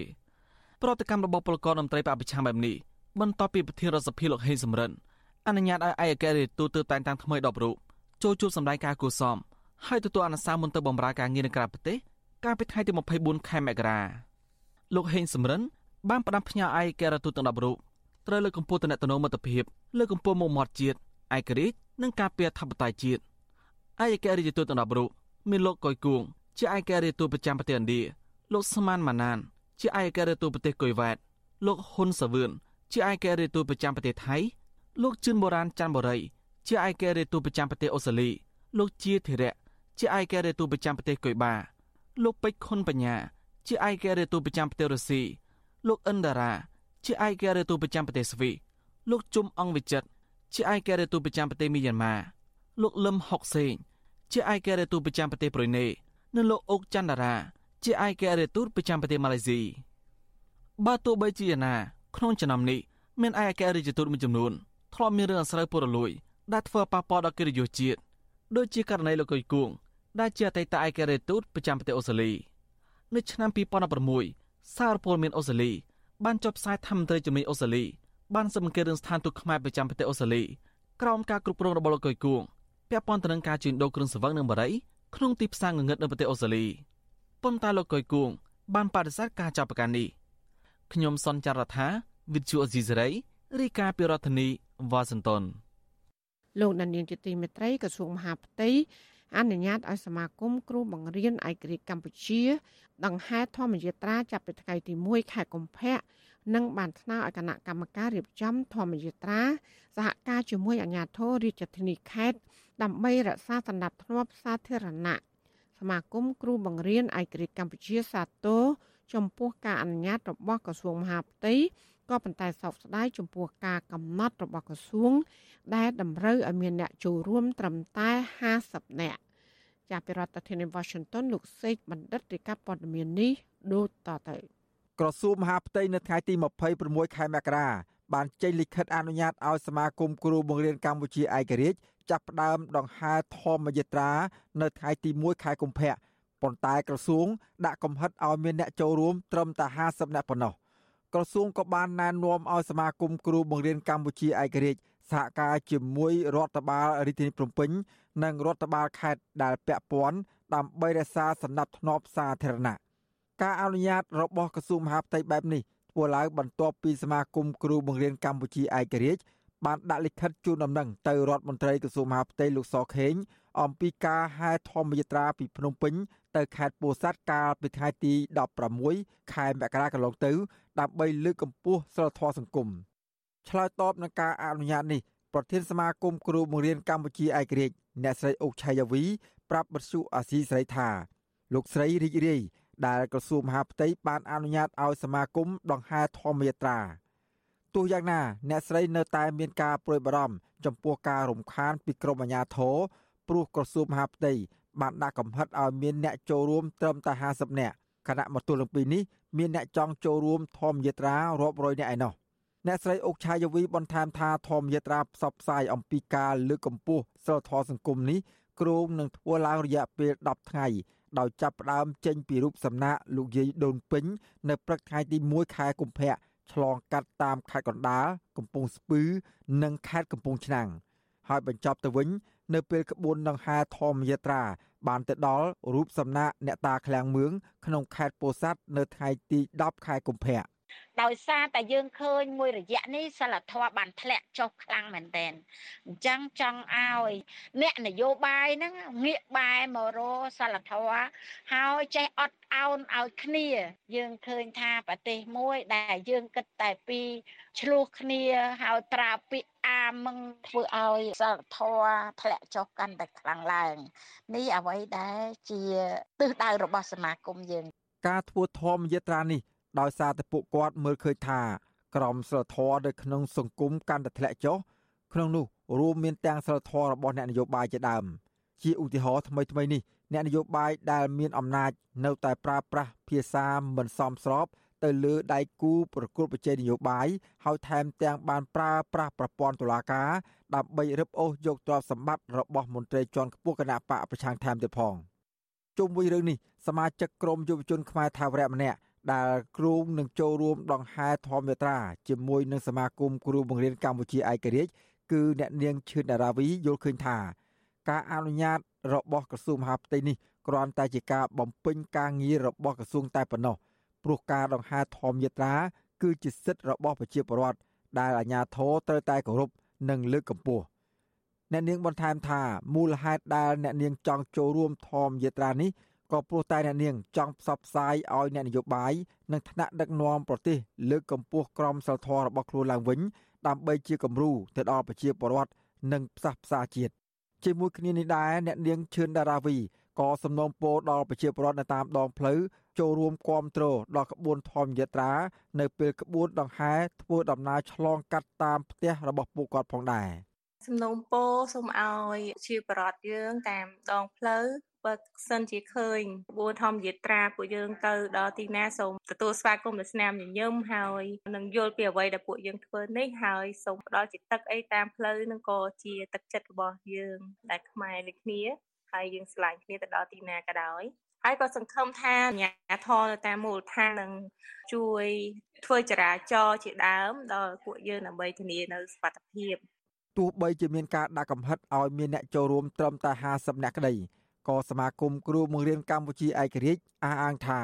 ប្រតិកម្មរបស់ពលករមន្ត្រីបពប្រឆាំងបែបនេះបន្ទាប់ពីប្រធានរដ្ឋសភាលោកហេងសំរិន អនុញ្ញាតឲ្យឯកអគ្គរដ្ឋទូតតែងតាំងថ្មី10រូបចូលជួបសម្ដែងការគូសមហើយទទួលអនុសាសន៍មុនទៅបម្រើការងារនៅក្រៅប្រទេសកាលពីថ្ងៃទី24ខែមករាលោកហេងសំរិនបានផ្ដាំផ្ញើឯកអគ្គរដ្ឋទូតទាំង10រូបត្រូវលើកកម្ពស់ទំនាក់ទំនងមិត្តភាពលើកកម្ពស់មុខមាត់ជាតិឯករាជ្យនិងការពារធិបតេយ្យជាតិឯកអគ្គរដ្ឋទូតទាំង10រូបមានលោកកុយគួងជាឯកអគ្គរដ្ឋទូតប្រចាំប្រទេសឥណ្ឌាលោកស្មានម៉ាណាន ជាឯកអគ្គរដ្ឋទូតប្រទេសកុយវ៉ាតលោកហ៊ុនសាវឿនជាឯកអគ្គរដ្ឋទូតប្រចាំប្រទេសថៃ លោកជឿនបូរ៉ានច័ន្ទបូរីជាឯកអគ្គរដ្ឋទូតប្រចាំប្រទេសអូស្ត្រាលី លោកជាធិរៈជាឯកអគ្គរដ្ឋទូតប្រចាំប្រទេសកុយបាលោកពេជ្រខុនបញ្ញា ជាឯកអគ្គរដ្ឋទូតប្រចាំប្រទេសរុស្ស៊ីលោកអិនដារ៉ាជាឯកអគ្គរដ្ឋទូតប្រចាំប្រទេសស្វីសលោកជុំអង្គវិចិត្រជាឯកអគ្គរដ្ឋទូតប្រចាំប្រទេសមីយ៉ាន់ម៉ាលោកលឹមហុកសេងជាឯកអគ្គរដ្ឋទូតប្រចាំប្រទេសប្រ៊ុយណេនិងលោកអុកច័ន្ទដារ៉ាជាឯកអគ្គរដ្ឋទូតប្រចាំប្រទេសម៉ាឡេស៊ីបើទោះបីជាយ៉ាងណាក្នុងចំណោមនេះមានឯកអគ្គរដ្ឋទូតមួយចំនួន ធ្លាប់មានរឿងអាស្រូវពុរលួយដែលធ្វើប៉ះពាល់ដល់កិត្តិយសជាតិដូចជាករណីលោកកុយគួងដែលជាអតីតឯករាជ្យទូតប្រចាំប្រទេសអូស្ត្រាលីនៅឆ្នាំ2016សារព័ត៌មានអូស្ត្រាលី បានចុះផ្សាយថាមន្ត្រីជំនាញអូស្ត្រាលីបានសម្គាល់រឿងស្ថានទូតខ្មែរប្រចាំប្រទេសអូស្ត្រាលីក្រោមការគ្រប់គ្រងរបស់លោកកុយគួងពាក់ព័ន្ធទៅនឹងការជួញដូរគ្រឿងសង្វឹងនិងបារីក្នុងទីផ្សារងងឹតនៅប្រទេសអូស្ត្រាលីប៉ុន្តែលោកកុយគួងបានបដិសេធការចាប់ប្រកាន់នេះខ្ញុំសនចាររថាវិទ្យុអេស៊ីសេរីរាយការណ៍ពីរដ្ឋធានី វ៉ាស៊ីនតោនលោកដានៀងជាទីមេត្រីក្រសួងមហាផ្ទៃអនុញ្ញាតឲ្យសមាគមគ្រូបង្រៀនឯករាជ្យកម្ពុជា ដង្ហែធម្មយាត្រាចាប់ពីថ្ងៃទី1ខែកុម្ភៈនិងបានស្នើឲ្យគណៈកម្មការរៀបចំធម្មយាត្រាសហការជាមួយអាជ្ញាធររាជធានីខេត្តដើម្បីរក្សាសណ្ដាប់ធ្នាប់សាធារណៈសមាគមគ្រូបង្រៀនឯករាជ្យកម្ពុជាសាទរចំពោះការអនុញ្ញាតរបស់ក្រសួងមហាផ្ទៃ ក៏ប៉ុន្តែសោកស្ដាយចំពោះការកំណត់របស់ក្រសួង ដែលតម្រូវឲ្យមានអ្នកចូលរួមត្រឹមតែ50នាក់ចាប់ពីរដ្ឋធានី Washington លោកសេកបណ្ឌិតរាយការណ៍ព័ត៌មាននេះដូចតទៅក្រសួងមហាផ្ទៃនៅថ្ងៃទី26ខែមករាបានចេញលិខិតអនុញ្ញាតឲ្យសមាគមគ្រូបង្រៀនកម្ពុជាឯករាជ្យចាប់ផ្ដើមដង្ហែធម្មយាត្រា នៅថ្ងៃទី1ខែកុម្ភៈប៉ុន្តែក្រសួងដាក់កំហិតឲ្យមានអ្នកចូលរួមត្រឹមតែ50នាក់ប៉ុណ្ណោះ ក្រសួងក៏បានណែនាំឲ្យសមាគមគ្រូបង្រៀនកម្ពុជាឯករាជ្យសហការជាមួយរដ្ឋបាលរាជធានីភ្នំពេញ និងរដ្ឋបាលខេត្តដែលពាក់ព័ន្ធដើម្បីរក្សាសណ្ដាប់ធ្នាប់សាធារណៈការអនុញ្ញាតរបស់ក្រសួងមហាផ្ទៃបែបនេះធ្វើឡើងបន្ទាប់ពីសមាគមគ្រូបង្រៀនកម្ពុជាឯករាជ្យបានដាក់លិខិតជូនដំណឹងទៅរដ្ឋមន្ត្រីក្រសួងមហាផ្ទៃលោកសខេងអំពីការហែធម្មយាត្រាពីភ្នំពេញ ទៅខេត្តពោធិ៍សាត់កាលពីថ្ងៃទី16ខែមករាកន្លងទៅ ដើម្បីលើកកម្ពស់សិលធម៌សង្គមឆ្លើយតបនឹងការអនុញ្ញាតនេះប្រធានសមាគមគ្រូបង្រៀនកម្ពុជាឯករាជ្យអ្នកស្រីអុកឆៃយាវី ប្រាប់បទសុអាស៊ីសេរីថា លោកស្រីរីករាយដែលក្រសួងមហាផ្ទៃបានអនុញ្ញាតឲ្យសមាគមដង្ហែធម្មយាត្រាទោះយ៉ាងណា អ្នកស្រីនៅតែមានការព្រួយបារម្ភចំពោះការរំខានពីក្រមអាជ្ញាធរព្រោះក្រសួងមហាផ្ទៃ បានដាក់កំហិតឲ្យមានអ្នកចូលរួមត្រឹមតែ50នាក់គណៈមកទល់នឹងពីនេះមានអ្នកចង់ចូលរួមធម្មយាត្រារាប់រយនាក់ឯណោះអ្នកស្រីអុកឆាយវីបន្ថែមថាធម្មយាត្រាផ្សព្វផ្សាយអំពីការលើកកម្ពស់សិលធម៌សង្គមនេះគ្រោងនឹងធ្វើឡើងរយៈពេល10ថ្ងៃដោយចាប់ផ្ដើមចេញពីរូបសំណាកលោកយាយដូនពេញនៅព្រឹកថ្ងៃទី1ខែកុម្ភៈឆ្លងកាត់តាមខេត្តកណ្ដាលកំពង់ស្ពឺ និងខេត្តកំពង់ឆ្នាំងហើយបញ្ចប់ទៅវិញ នៅពេលក្បួនដង្ហែធម្មយាត្រា បានទៅដល់រូបសំណាកអ្នកតាឃ្លាំងមឿងក្នុងខេត្តពោធិ៍សាត់នៅថ្ងៃទី10ខែកុម្ភៈ ដោយសារតែយើងឃើញមួយរយៈនេះសិលធម៌បានធ្លាក់ចុះខ្លាំងមែនទែនអញ្ចឹងចង់ឲ្យអ្នកនយោបាយហ្នឹងងាកបែរមករកសិលធម៌ហើយចេះអត់ឱនឲ្យគ្នា យើងឃើញថាប្រទេសមួយដែលយើងគិតតែពីឆ្លោះគ្នាហើយប្រើពាក្យអាមឹងធ្វើឲ្យសិលធម៌ធ្លាក់ចុះកាន់តែខ្លាំងឡើងនេះអ្វីដែលជាទិសដៅរបស់សមាគមយើង ការធ្វើធម្មយាត្រានេះ ដោយសារតែពួកគាត់មើលឃើញថាក្រមសិលធម៌នៅក្នុងសង្គមកាន់តែធ្លាក់ចុះក្នុងនោះរួមមានទាំងសិលធម៌របស់អ្នកនយោបាយជាដើមជាឧទាហរណ៍ថ្មីថ្មីនេះអ្នកនយោបាយដែលមានអំណាចនៅតែប្រើប្រាស់ភាសាមិនសមស្របទៅលើដៃគូប្រកួតប្រជែងនយោបាយហើយថែមទាំងបានប្រើប្រាស់ប្រព័ន្ធតុលាការដើម្បីរឹបអូសយកទ្រព្យសម្បត្តិរបស់មន្ត្រីជាន់ខ្ពស់គណៈបកប្រឆាំងថែមទៀតផងជុំវិញរឿងនេះសមាជិកក្រុមយុវជនខ្មែរថាវរៈម្នាក់ ដែលគ្រូនឹងចូលរួមដង្ហែធម្មយាត្រាជាមួយនឹងសមាគមគ្រូបង្រៀនកម្ពុជាឯករាជ្យគឺអ្នកនាងឈឿនដារាវីយល់ឃើញថាការអនុញ្ញាតរបស់ក្រសួងមហាផ្ទៃនេះគ្រាន់តែជាការបំពេញការងាររបស់ក្រសួងតែប៉ុណ្ណោះព្រោះការដង្ហែធម្មយាត្រាគឺជាសិទ្ធិរបស់ប្រជាពលរដ្ឋដែលអាជ្ញាធរត្រូវតែគោរពនិងលើកកម្ពស់អ្នកនាងបន្ថែមថាមូលហេតុដែលអ្នកនាងចង់ចូលរួមធម្មយាត្រានេះ ក៏ព្រោះតែអ្នកនាងចង់ផ្សព្វផ្សាយឲ្យអ្នកនយោបាយនិងថ្នាក់ដឹកនាំប្រទេសលើកកម្ពស់ក្រមសីលធម៌របស់ខ្លួនឡើងវិញដើម្បីជាគំរូទៅដល់ប្រជាពលរដ្ឋនិងផ្សះផ្សាជាតិជាមួយគ្នានេះដែរអ្នកនាងឈឿនដារាវីក៏សំណូមពរដល់ប្រជាពលរដ្ឋនៅតាមដងផ្លូវចូលរួមគាំទ្រដល់ក្បួនធម្មយាត្រា នៅពេលក្បួនដង្ហែធ្វើដំណើរឆ្លងកាត់តាមផ្ទះរបស់ពួកគាត់ផងដែរសំណូមពរសូមឲ្យជាបរដ្ឋយើងតាមដងផ្លូវ បើសិនជាឃើញក្បួនធម្មយាត្រាពួកយើងទៅដល់ទីណាសូមទទួលស្វាគមន៍ដោយស្នាមញញឹមហើយនឹងយល់ពីអ្វីដែលពួកយើងធ្វើនេះហើយសូមផ្ដល់ជាទឹកអីតាមផ្លូវនឹងក៏ជាទឹកចិត្តរបស់យើងដែលខ្មែរដូចគ្នាហើយយើងឆ្លាញ់គ្នាទៅដល់ទីណាក៏ដោយហើយក៏សង្ឃឹមថាអាជ្ញាធរនៅតាមមូលដ្ឋាននឹងជួយធ្វើចរាចរណ៍ជាដើមដល់ពួកយើងដើម្បីធានានៅសុវត្ថិភាពទោះបីជាមានការដាក់កំហិតឲ្យមានអ្នកចូលរួមត្រឹមតែ50នាក់ក្តី ក៏សមាគមគ្រូបង្រៀនកម្ពុជាឯករាជ្យអះអាងថា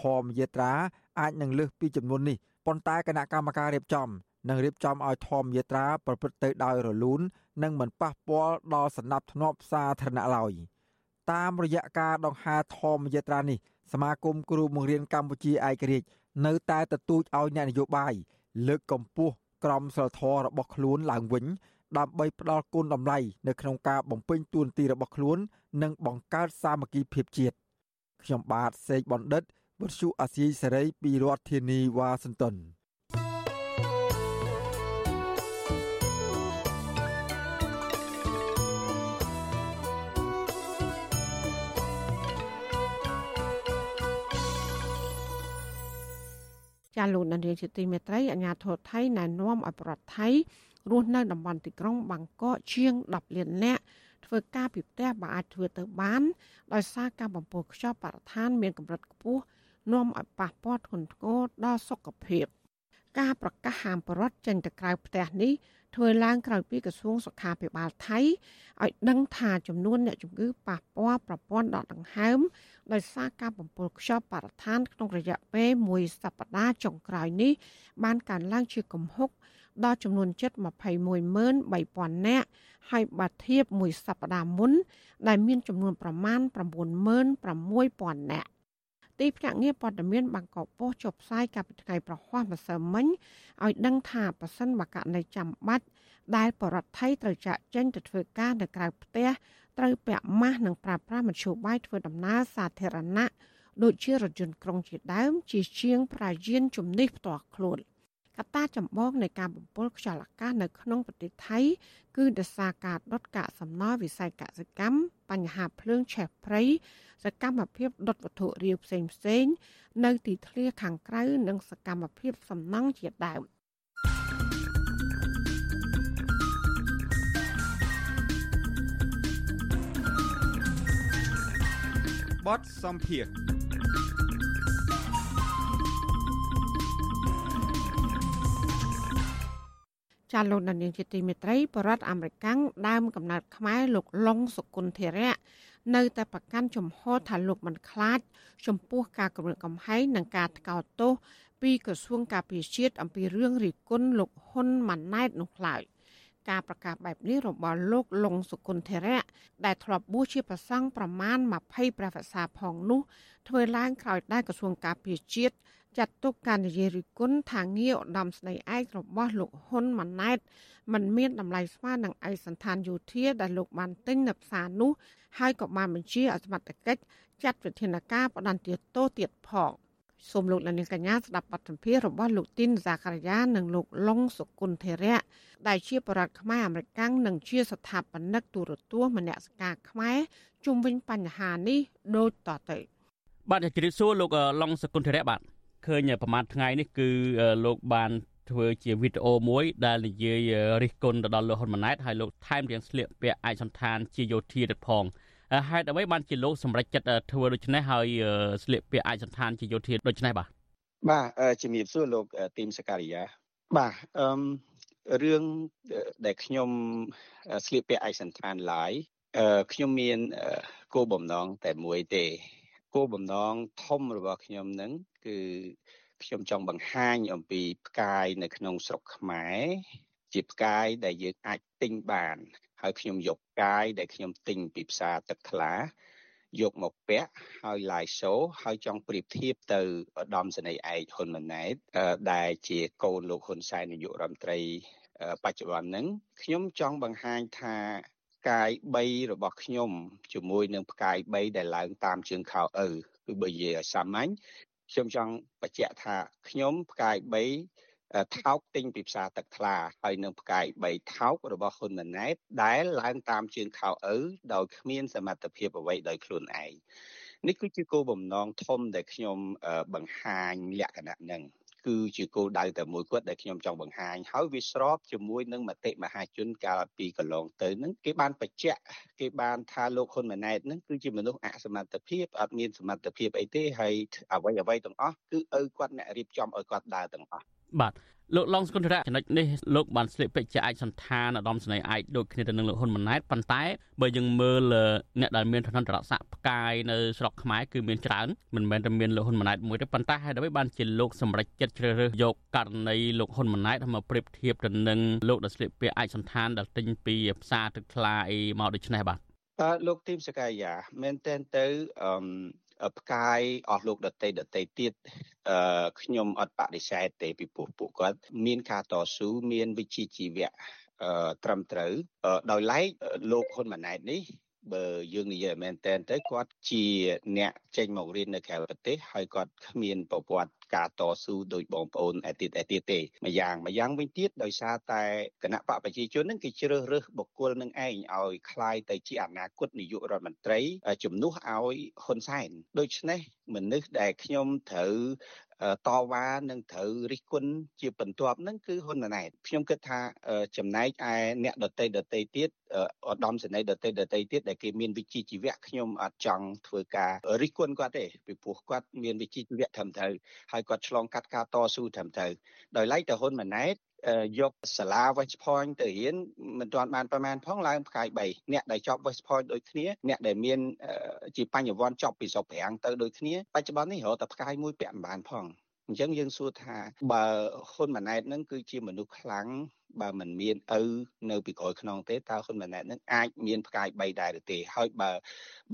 ធម្មយាត្រាអាចនឹងលើសពីចំនួននេះប៉ុន្តែគណៈកម្មការរៀបចំនឹងរៀបចំឲ្យធម្មយាត្រាប្រព្រឹត្តទៅដោយរលូននិងមិនប៉ះពាល់ដល់សណ្ដាប់ធ្នាប់សាធារណៈឡើយតាមរយៈការដង្ហែធម្មយាត្រានេះសមាគមគ្រូបង្រៀនកម្ពុជាឯករាជ្យនៅតែទទូចឲ្យអ្នកនយោបាយលើកកម្ពស់ក្រមសីលធម៌របស់ខ្លួនឡើងវិញ ដើម្បីផ្ដល់គុណតម្លៃនៅក្នុងការបំពេញតួនាទីរបស់ខ្លួន និងបង្កើតសាមគ្គីភាពជាតិខ្ញុំបាទសេកបណ្ឌិតវុទ្ធុអាស៊ីសេរីពីរដ្ឋធានីវ៉ាស៊ីនតោនចាលោកនាយកជាទីមេត្រីអាញាធរថៃណែនាំឲ្យប្រទេសថៃ រស់នៅតំបន់ទីក្រុងបាងកកជាង10លាននាក់ធ្វើការពីផ្ទះបើអាចធ្វើទៅបានដោយសារការបំពុលខ្យល់បរិស្ថានមានកម្រិតខ្ពស់នាំឲ្យប៉ះពាល់ធ្ងន់ធ្ងរដល់សុខភាព ការប្រកាសហាមបរិវត្តចេញទៅក្រៅផ្ទះនេះធ្វើឡើងក្រោយពីក្រសួងសុខាភិបាលថៃឲ្យដឹងថាចំនួនអ្នកជំងឺប៉ះពាល់ប្រព័ន្ធដកដង្ហើមដោយសារការបំពុលខ្យល់បរិស្ថានក្នុងរយៈពេលមួយសប្តាហ៍ចុងក្រោយនេះបានកើនឡើងជាគំហុក ដល់ចំនួនជិត213,000នាក់ហើយបើធៀបមួយសប្តាហ៍មុន ដែលមានចំនួនប្រមាណ96,000នាក់ទីភ្នាក់ងារព័ត៌មានបាងកកប៉ុស្តិ៍ចុះផ្សាយកាលពីថ្ងៃប្រហ័សម្សិលមិញឲ្យដឹងថាប៉ះសិនបកករណីចាំបាច់ដែលបរដ្ឋថៃត្រូវចាក់ចេញទៅធ្វើការនៅក្រៅផ្ទះត្រូវពាក់ម៉ាស់និងប្រើប្រាស់មធ្យោបាយធ្វើដំណើរសាធារណៈដូចជារថយន្តក្រុងជាដើមជាជាងប្រាយានជំនិះផ្ទាល់ខ្លួន កត្តាចម្បងនៃការបំពុលខ្យល់អាកាសនៅក្នុងប្រទេសថៃ គឺដោយសារការដុតកាកសំណល់វិស័យកសិកម្មបញ្ហាភ្លើងឆេះព្រៃសកម្មភាពដុតវត្ថុរាវផ្សេងផ្សេងនៅទីធ្លាខាងក្រៅនិងសកម្មភាពសំណង់ជាដើមបទសំភារ ចាលោកដានៀងជាទីមេត្រីបរដ្ឋអាមេរិកាំងដើមកំណើតខ្មែរលោកឡុងសុគន្ធធរៈនៅតែប្រកាន់ជំហរថាលោកមិនខ្លាច ចំពោះការគម្រាមកំហែងនិងការថ្កោលទោសពីក្រសួងការពារជាតិអំពីរឿងរិះគន់លោកហ៊ុនម៉ាណែតនោះឡើយការប្រកាសបែបនេះរបស់លោកលងសុគន្ធធរៈដែលធ្លាប់បួសជាប្រសង់ប្រមាណ20ព្រះវស្សាផងនោះធ្វើឡើងក្រោយដែលក្រសួងការពារជាតិ ចាត់ទុកការនិយាយរិះគន់ថាងារឧត្តមស្នេហ៍ឯករបស់លោកហ៊ុនម៉ាណែតมันមានតម្លៃស្មើនឹងឯកសន្តានយោធាដែលលោកបានទិញនៅផ្សារនោះហើយក៏បានបញ្ជាឲ្យសមត្ថកិច្ចចាត់វិធានការបដន្ទាទោសទៀតផងសូមលោកលានកញ្ញាស្ដាប់បទសម្ភាសន៍របស់លោកទីនសាករាយានិងលោកឡុងសុគន្ធធរៈដែលជាបរដ្ឋខ្មែរអាមេរិកនិងជាស្ថាបនិកទូរទស្សន៍មនសិការខ្មែរជុំវិញបញ្ហានេះដូចតទៅបាទជម្រាបសួរលោកឡុងសុគន្ធធរៈបាទ ឃើញប្រហែលថ្ងៃនេះគឺលោកបានធ្វើជាវីដេអូមួយដែលនិយាយរិះគន់ទៅដល់លោកហ៊ុនម៉ាណែតហើយលោកថែមទាំងស្លៀកពាក់ឯកសន្តានជាយោធាទៀតផងហេតុអ្វីបានជាលោកសម្រេចចិត្តធ្វើដូច្នេះហើយស្លៀកពាក់ឯកសន្តានជាយោធាដូច្នេះបាទបាទជំរាបសួរលោកទីមសការីយ៉ាបាទអឺរឿងដែលខ្ញុំស្លៀកពាក់ឯកសន្តានឡាយខ្ញុំមានគោលបំណងតែមួយទេ គោលបំណងធំរបស់ខ្ញុំនឹងគឺខ្ញុំចង់បង្ហាញអំពីផ្កាយនៅក្នុងស្រុកខ្មែរជាផ្កាយដែលយើងអាចទិញបាន ហើយខ្ញុំយកផ្កាយដែលខ្ញុំទិញពីផ្សារទឹកថ្លាយកមកពាក់ហើយ live show ហើយចង់ប្រៀបធៀបទៅឧត្តមសេនីយ៍ឯកហ៊ុនម៉ាណែតដែលជាកូនលោកហ៊ុនសែននាយករដ្ឋមន្ត្រីបច្ចុប្បន្នហ្នឹងខ្ញុំចង់បង្ហាញថា កាយ3របស់ខ្ញុំជាមួយនឹងផ្កាយ3ដែលឡើងតាមជើងខោឪគឺបើនិយាយឲ្យសាមញ្ញខ្ញុំចង់បញ្ជាក់ថាខ្ញុំផ្កាយ3ថោកទិញពីផ្សារទឹកថ្លាហើយនឹងផ្កាយ3ថោករបស់ហ៊ុនម៉ាណែតដែលឡើងតាមជើងខោឪដោយគ្មានសមត្ថភាពអ្វីដោយខ្លួនឯងនេះគឺជាគោលបំណងធំដែលខ្ញុំបង្ហាញលក្ខណៈហ្នឹង គឺជាគោលដៅតែមួយគត់ដែលខ្ញុំចង់បង្ហាញហើយវាស្របជាមួយនឹងមតិមហាជនកាលពីកន្លងទៅហ្នឹងគេបានបញ្ជាក់គេបានថាលោកហ៊ុនម៉ាណែតហ្នឹងគឺជាមនុស្សអសមត្ថភាពអត់មានសមត្ថភាពអីទេហើយអ្វីអ្វីទាំងអស់គឺឪគាត់អ្នករៀបចំឲ្យគាត់ដើរទាំងអស់បាទ លោកឡុងស្គុនធរៈចំណុចនេះលោកបានស្លៀកពេជ្រជាឯកសន្តានឧត្តមសេនីយ៍ឯកដូចគ្នាទៅនឹងលោកហ៊ុនម៉ាណែតប៉ុន្តែបើយើងមើលអ្នកដែលមានឋានន្តរស័ក្តិផ្កាយនៅស្រុកខ្មែរគឺមានច្រើនមិនមែនតែមានលោកហ៊ុនម៉ាណែតមួយទេប៉ុន្តែហើយដើម្បីបានជាលោកសម្រេចចិត្តជ្រើសរើសយកករណីលោកហ៊ុនម៉ាណែតមកប្រៀបធៀបទៅនឹងលោកដែលស្លៀកពាក់ឯកសន្តានដែលទិញពីផ្សារទឹកថ្លាអីមកដូចនេះបាទអឺលោកទីមសកាយាមែនតើទៅអឺ ផ្កាយអស់លោកដតីដតីទៀតអឺខ្ញុំអត់បដិសេធទេពីព្រោះពួកគាត់ មានការតស៊ូមានវិជ្ជាជីវៈអឺត្រឹមត្រូវដោយឡែកលោកហ៊ុនម៉ាណែតនេះបើយើងនិយាយមែនតើទៅគាត់ជាអ្នកចេញមករៀននៅក្រៅប្រទេសហើយគាត់គ្មានប្រវត្តិ ការតស៊ូដោយបងប្អូនឯទៀតឯទៀតទេម្យ៉ាងម្យ៉ាងវិញទៀតដោយសារតែគណៈបកប្រជាជននឹងគេជ្រើសរើសបុគ្គលនឹងឯងឲ្យคล้ายទៅជាអនាគតនាយករដ្ឋមន្ត្រីជំនួសឲ្យហ៊ុនសែនដូច្នេះមនុស្សដែលខ្ញុំត្រូវតវ៉ានឹងត្រូវរិះគន់ជាបន្ទាប់ហ្នឹងគឺហ៊ុនម៉ាណែតខ្ញុំគិតថាចំណែកឯអ្នកដតីដតីទៀតឧត្តមសេនីយ៍ដតីដតីទៀតដែលគេមានវិជ្ជាជីវៈខ្ញុំអត់ចង់ធ្វើការរិះគន់គាត់ទេពីព្រោះគាត់មានវិជ្ជាជីវៈត្រឹមត្រូវហើយ យគាត់ឆ្លងកាត់ការតស៊ូត្រឹមត្រូវដោយឡែកទៅហ៊ុនម៉ាណែតយកសាលា West Point ទៅរៀនមិនទាន់បានប្រមាណផងឡើងផ្កាយ3អ្នកដែលចប់ West Point ដូចគ្នាអ្នកដែលមានជាបញ្ញវន្តចប់ពីស្រុកប្រាំងទៅដូចគ្នាបច្ចុប្បន្ននេះរកតែផ្កាយមួយពាក់មិនបានផង អញ្ចឹងយើងសួរថាបើហ៊ុនម៉ាណែតនឹងគឺជាមនុស្សខ្លាំងបើមិនមានឪនៅពីក្រោយខ្នងទេតើហ៊ុនម៉ាណែតនឹងអាចមានផ្កាយ3ដែរឬទេហើយបើ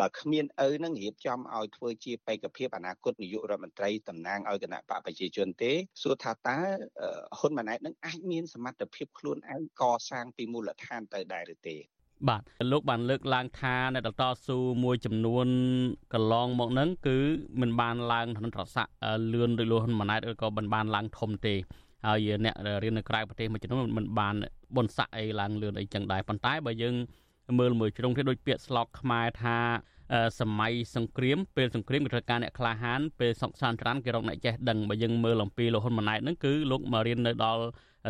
បើគ្មានឪនឹងរៀបចំឲ្យធ្វើជាបេក្ខភាពអនាគតនាយករដ្ឋមន្ត្រីតំណាងឲ្យគណៈបកប្រជាជនទេសួរថាតើហ៊ុនម៉ាណែតនឹងអាចមានសមត្ថភាពខ្លួនឯងកសាងពីមូលដ្ឋានទៅដែរឬទេ បាទលោកបានលើកឡើងថាអ្នកតស៊ូមួយចំនួនកន្លងមកហ្នឹងគឺមិនបានឡើងឋានត្រស័កលឿនដោយលោកហ៊ុនម៉ាណែតឬក៏មិនបានឡើងធំទេហើយអ្នករៀននៅក្រៅប្រទេសមួយចំនួនមិនបានបនស័កអីឡើងលឿនអីចឹងដែរប៉ុន្តែបើយើងមើលមួយជ្រុងទៀតដូចពាក្យស្លោកខ្មែរថាសម័យសង្គ្រាមពេលសង្គ្រាមគេត្រូវការអ្នកក្លាហានពេលសុកសានត្រានគេរកអ្នកចេះដឹងបើយើងមើលអំពីលោកហ៊ុនម៉ាណែតហ្នឹងគឺលោកមករៀននៅដល់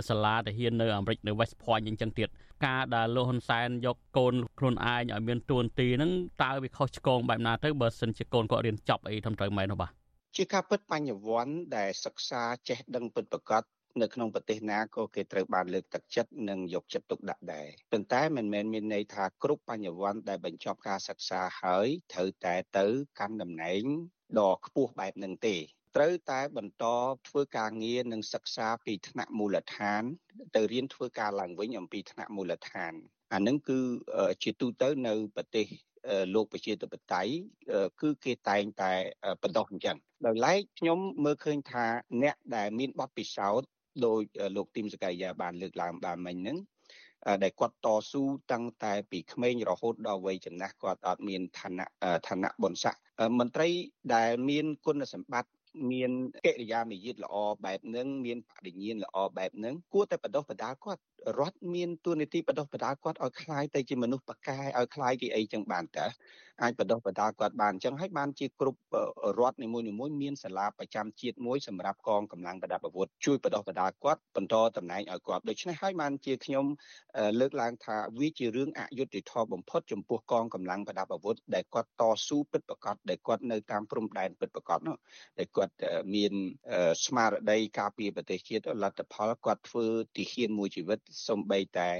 សាលាទាហាននៅអាមេរិកនៅ West Point អញ្ចឹងទៀត ការដែលលោកហ៊ុនសែនយកកូនខ្លួនឯងឲ្យមានទួនាទីហ្នឹងតើវាខុសឆ្គងបែបណាទៅបើសិនជាកូនគាត់រៀនចប់អីត្រឹមត្រូវមែននោះបាទជាការពិតបញ្ញវន្តដែលសិក្សាចេះដឹងពិតប្រាកដនៅក្នុងប្រទេសណាក៏គេត្រូវបានលើកទឹកចិត្តនិងយកចិត្តទុកដាក់ដែរប៉ុន្តែមិនមែនមានន័យថាគ្រប់បញ្ញវន្តដែលបញ្ចប់ការសិក្សាហើយត្រូវតែទៅកាន់តំណែងដ៏ខ្ពស់បែបហ្នឹងទេ ត្រូវតែបន្តធ្វើការងារនិងសិក្សាពីថ្នាក់មូលដ្ឋាន ទៅរៀនធ្វើការឡើងវិញអំពីថ្នាក់មូលដ្ឋានអានឹងគឺជាទូទៅនៅប្រទេសលោកប្រជាធិបតេយ្យគឺគេតែងតែបដោះអញ្ចឹងដោយឡែកខ្ញុំមើលឃើញថាអ្នកដែលមានបទពិសោធន៍ដោយលោកទីមសកៃយ៉ាបានលើកឡើងបានមិញហ្នឹងដែលគាត់តស៊ូតាំងតែពីក្មេងរហូតដល់វ័យចំណាស់គាត់អត់មានឋានៈឋានៈបុណ្យស័ក្តិមន្ត្រីដែលមានគុណសម្បត្តិ មានកិរិយាមារយាទល្អបែបហ្នឹងមានបរិញ្ញាណល្អបែបហ្នឹងគួរតែបដោះបដាគាត់ រដ្ឋមានទួនាទីបដោះបដាគាត់ឲ្យคล้ายទៅជាមនុស្សប៉កែឲ្យคล้ายជាអីចឹងបានតើអាចបដោះបដាគាត់បានអញ្ចឹងហើយបានជាគ្រប់រដ្ឋនីមួយៗមានសាលាប្រចាំជាតិមួយសម្រាប់កងកម្លាំងប្រដាប់អាវុធជួយបដោះបដាគាត់បន្តតំណែងឲ្យគាត់ដូច្នេះហើយបានជាខ្ញុំលើកឡើងថាវាជារឿងអយុត្តិធម៌បំផុតចំពោះកងកម្លាំងប្រដាប់អាវុធដែលគាត់តស៊ូពិតប្រាកដដែលគាត់នៅតាមព្រំដែនពិតប្រាកដនោះដែលគាត់មានស្មារតីការពារប្រទេសជាតិលទ្ធផលគាត់ធ្វើទីហ៊ានមួយជីវិត សំបីតែ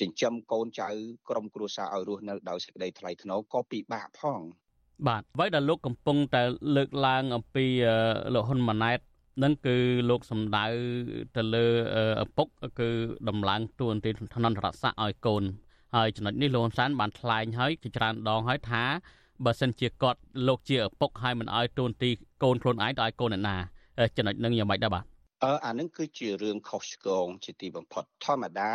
ចិញ្ចឹមកូនចៅក្រុមគ្រួសារឲ្យរស់នៅដោយសេចក្តីថ្លៃថ្នូរក៏ពិបាកផងបាទអ្វីដែលលោកកំពុងតែលើកឡើងអំពីលោកហ៊ុនម៉ាណែតនឹងគឺលោកសំដៅទៅលើឪពុកគឺដំឡើងទួនាទីឋានន្តរស័ក្តិឲ្យកូនហើយចំណុចនេះលោកហ៊ុនសែនបានថ្លែងហើយជាច្រើនដងហើយថាបើសិនជាគាត់លោកជាឪពុកហើយមិនឲ្យទួនាទីកូនខ្លួនឯងទៅឲ្យកូនអ្នកណាចំណុចនឹងយ៉ាងម៉េចដែរបាទ អឺអានឹងគឺជារឿងខុសឆ្គងជាទីបំផុតធម្មតា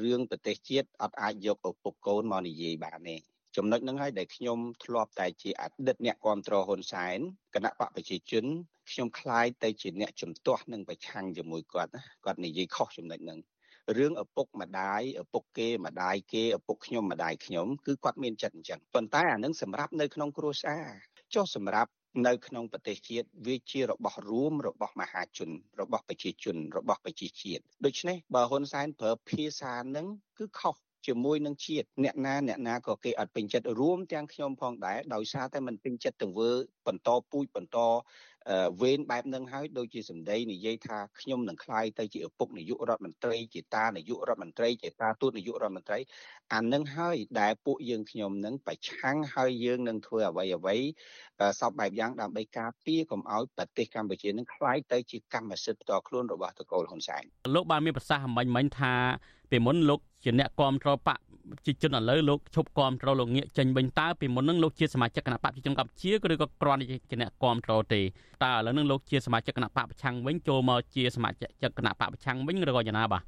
រឿងប្រទេសជាតិអត់អាចយកឪពុកកូនមកនិយាយបានទេចំណុចហ្នឹងហើយដែលខ្ញុំធ្លាប់តែជាអតីតអ្នកគ្រប់គ្រងហ៊ុនសែនគណៈបកប្រជាជនខ្ញុំคล้ายទៅជាអ្នកជំទាស់នឹងប្រឆាំងជាមួយគាត់គាត់និយាយខុសចំណុចហ្នឹងរឿងឪពុកម្ដាយឪពុកគេម្ដាយគេឪពុកខ្ញុំម្ដាយខ្ញុំគឺគាត់មានចិត្តអញ្ចឹងប៉ុន្តែអានឹងសម្រាប់នៅក្នុងគ្រួសារចុះសម្រាប់ នៅក្នុងប្រទេសជាតិវាជារបស់រួមរបស់មហាជន របស់ប្រជាជនរបស់ប្រជាជាតិដូច្នេះបើហ៊ុនសែនប្រើភាសានឹងគឺខុស ជាមួយនឹងជាតិអ្នកណាអ្នកណាក៏គេអត់ពេញចិត្តរួមទាំងខ្ញុំផងដែរដោយសារតែมันពេញចិត្តទៅធ្វើបន្តពូជបន្តវេនបែបនឹងហើយដូចជាសម្ដីនិយាយថាខ្ញុំនឹងខ្លាយទៅជាឪពុកនាយករដ្ឋមន្ត្រីជាតានាយករដ្ឋមន្ត្រីជាតាទូតនាយករដ្ឋមន្ត្រីអានឹងហើយដែលពួកយើងខ្ញុំនឹងប្រឆាំងហើយយើងនឹងធ្វើអ្វីអ្វីសពបែបយ៉ាងដើម្បីការពារកុំឲ្យប្រទេសកម្ពុជានឹងខ្លាយទៅជាកម្មសិទ្ធិផ្ទាល់ខ្លួនរបស់តកូលហ៊ុនសែនលោកបានមានប្រសាសន៍អំបញ្ញមិញថាពីមុនលោក ជាអ្នកគ្រប់គ្រងបកប្រជាជនឥឡូវលោកឈប់គ្រប់គ្រងលោកងាកចេញវិញតើពីមុននឹងលោកជាសមាជិកគណៈបកប្រជាជនកម្ពុជាឬក៏គ្រាន់តែជាអ្នកគ្រប់គ្រងទេតើឥឡូវនឹងលោកជាសមាជិកគណៈបកប្រឆាំងវិញចូលមកជាសមាជិកគណៈបកប្រឆាំងវិញឬក៏យ៉ាងណាបាទ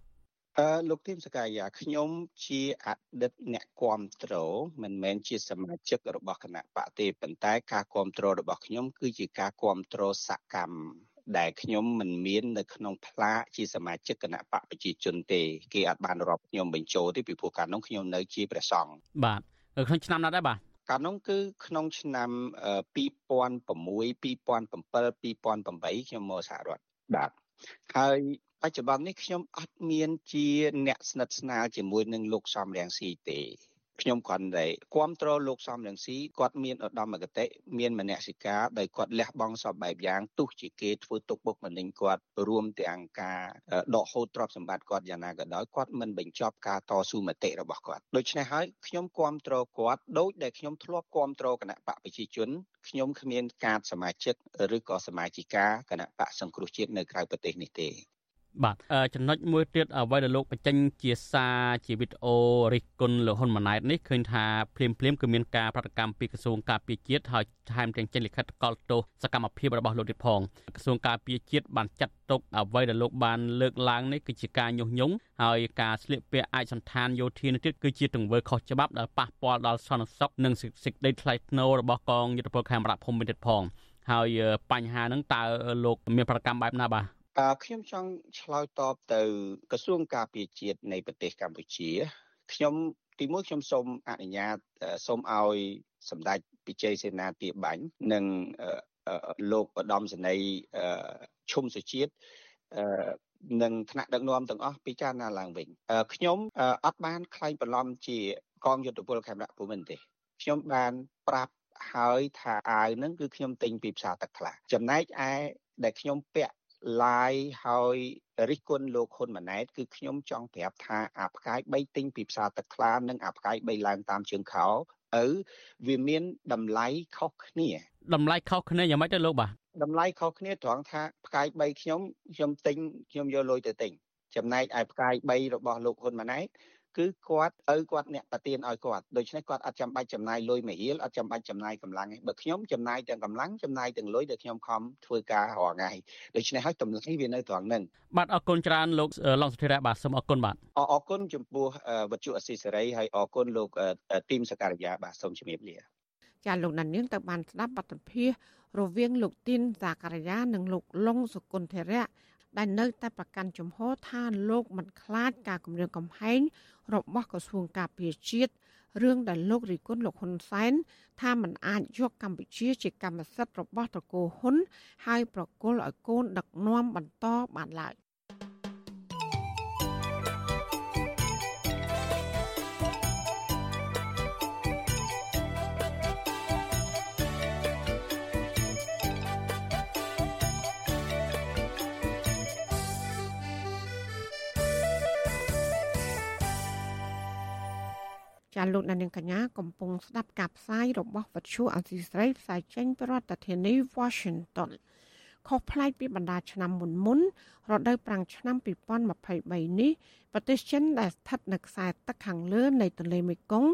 អឺលោកធីមសកាយាខ្ញុំជាអតីតអ្នកគ្រប់គ្រងមិនមែនជាសមាជិករបស់គណៈបកទេប៉ុន្តែការគ្រប់គ្រងរបស់ខ្ញុំគឺជាការគ្រប់គ្រងសកម្ម ដែលខ្ញុំមិនមាននៅក្នុងផ្លាកជាសមាជិកគណៈបកប្រជាជនទេគេអាចបានរាប់ខ្ញុំបញ្ចូលទេពីព្រោះកាលនោះខ្ញុំនៅជាព្រះសង្ឃបាទក្នុងឆ្នាំណាដែរបាទកាលនោះគឺក្នុងឆ្នាំ2006 2007 2008ខ្ញុំមកសហរដ្ឋបាទហើយបច្ចុប្បន្ននេះខ្ញុំអត់មានជាអ្នកស្និទ្ធស្នាលជាមួយនឹងលោកសំរងស៊ីទេ ខ្ញុំគ្រាន់តែគ្រប់គ្រងលោកសំរងស៊ីគាត់មានឧត្តមគតិមានមនសិការដោយគាត់លះបង់សពបែបយ៉ាងទោះជាគេធ្វើទុកបុកម្នេញគាត់រួមទាំងការដកហូតទ្រព្យសម្បត្តិគាត់យ៉ាងណាក៏ដោយគាត់មិនបញ្ចប់ការតស៊ូមតិរបស់គាត់ដូច្នេះហើយខ្ញុំគ្រប់គ្រងគាត់ដោយដែលខ្ញុំធ្លាប់គ្រប់គ្រងគណៈបកប្រជាជនខ្ញុំគ្មានការសមាជិកឬក៏សមាជិកាគណៈបកសង្គ្រោះជាតិនៅក្រៅប្រទេសនេះទេ បាទចំណុចមួយទៀតអ្វីដែលលោកបញ្ចេញជាសារជាវីដេអូរិះគន់លោកហ៊ុនម៉ាណែតនេះឃើញថាភ្លាមភ្លាមគឺមានការប្រតិកម្មពីក្រសួងការពារជាតិហើយថែមទាំងចេញលិខិតកលទោសសកម្មភាពរបស់លោកទៀតផងក្រសួងការពារជាតិបានចាត់ទុកអ្វីដែលលោកបានលើកឡើងនេះគឺជាការញុះញង់ហើយការស្លៀកពាក់ឯកសន្តានយោធានេះទៀតគឺជាទង្វើខុសច្បាប់ដែលប៉ះពាល់ដល់សន្តិសុខនិងសេចក្តីថ្លៃថ្នូររបស់កងយុទ្ធពលខេមរៈភូមិទៀតផងហើយបញ្ហាហ្នឹងតើលោកមានប្រតិកម្មបែបណាបាទ អឺខ្ញុំចង់ឆ្លើយតបទៅក្រសួងការពារជាតិនៃប្រទេសកម្ពុជាខ្ញុំទីមួយខ្ញុំសូមអនុញ្ញាតសូមឲ្យសម្ដេចពិជ័យសេនាទាបាញ់និងលោកឧត្តមសេនីយ៍ឈុំសុជាតិនិងថ្នាក់ដឹកនាំទាំងអស់ពិចារណាឡើងវិញខ្ញុំអត់បានខ្លែងបន្លំជាកងយុទ្ធពលខេមរៈភូមិន្ទទេខ្ញុំបានប្រាប់ហើយថាអាវនឹងគឺខ្ញុំទិញពីផ្សារទឹកថ្លាចំណែកឯដែលខ្ញុំពាក់ live ហើយរិះគន់លោកហ៊ុនម៉ាណែតគឺខ្ញុំចង់ប្រាប់ថាអាផ្កាយ3ទិញពីផ្សារទឹកថ្លានិងអាផ្កាយ3ឡើងតាមជើងខោឪវាមានតម្លៃខុសគ្នាតម្លៃខុសគ្នាយ៉ាងម៉េចទៅលោកបាទតម្លៃខុសគ្នាត្រង់ថាផ្កាយ3ខ្ញុំខ្ញុំទិញខ្ញុំយកលុយទៅទិញចំណែកឯផ្កាយ3របស់លោកហ៊ុនម៉ាណែត គឺគាត់ឪគាត់អ្នកប្រទៀនឲ្យគាត់ដូច្នេះគាត់អត់ចាំបាច់ចំណាយលុយមួយរៀលអត់ចាំបាច់ចំណាយកម្លាំងទេបើខ្ញុំចំណាយទាំងកម្លាំងចំណាយទាំងលុយដែលខ្ញុំខំធ្វើការរាល់ថ្ងៃដូច្នេះហើយតម្លៃវានៅត្រង់ហ្នឹងបាទអរគុណច្រើនលោកឡុងសុធិរៈបាទសូមអរគុណបាទអរគុណចំពោះវត្ថុអសីសេរីហើយអរគុណលោកទីមសការីយ៉ាបាទសូមជំរាបលាចាលោកណានៀងទៅបានស្ដាប់បទភិះរវាងលោកទីនសាការីយ៉ានិងលោកឡុងសុគន្ធរៈ ដែលនៅតែប្រកាន់ជំហរថាលោកមិនខ្លាចការគម្រាមកំហែងរបស់ក្រសួងការពារជាតិរឿងដែលលោករិគុណលោកហ៊ុនសែនថាมันអាចយកកម្ពុជាជាកម្មសិទ្ធិរបស់ត្រកូលហ៊ុនហើយប្រគល់ឲ្យកូនដឹកនាំបន្តបានឡើយ ចាលោកនាងកញ្ញាកំពុងស្ដាប់ការផ្សាយរបស់វិទ្យុអសីស្រីផ្សាយចេញពីរដ្ឋធានី Washington ខុសប្លែកពីបណ្ដាឆ្នាំមុនមុនរដូវប្រាំងឆ្នាំ2023នេះប្រទេសចិនដែលស្ថិតនៅខ្សែទឹកខាងលើនៃទន្លេមេគង្គ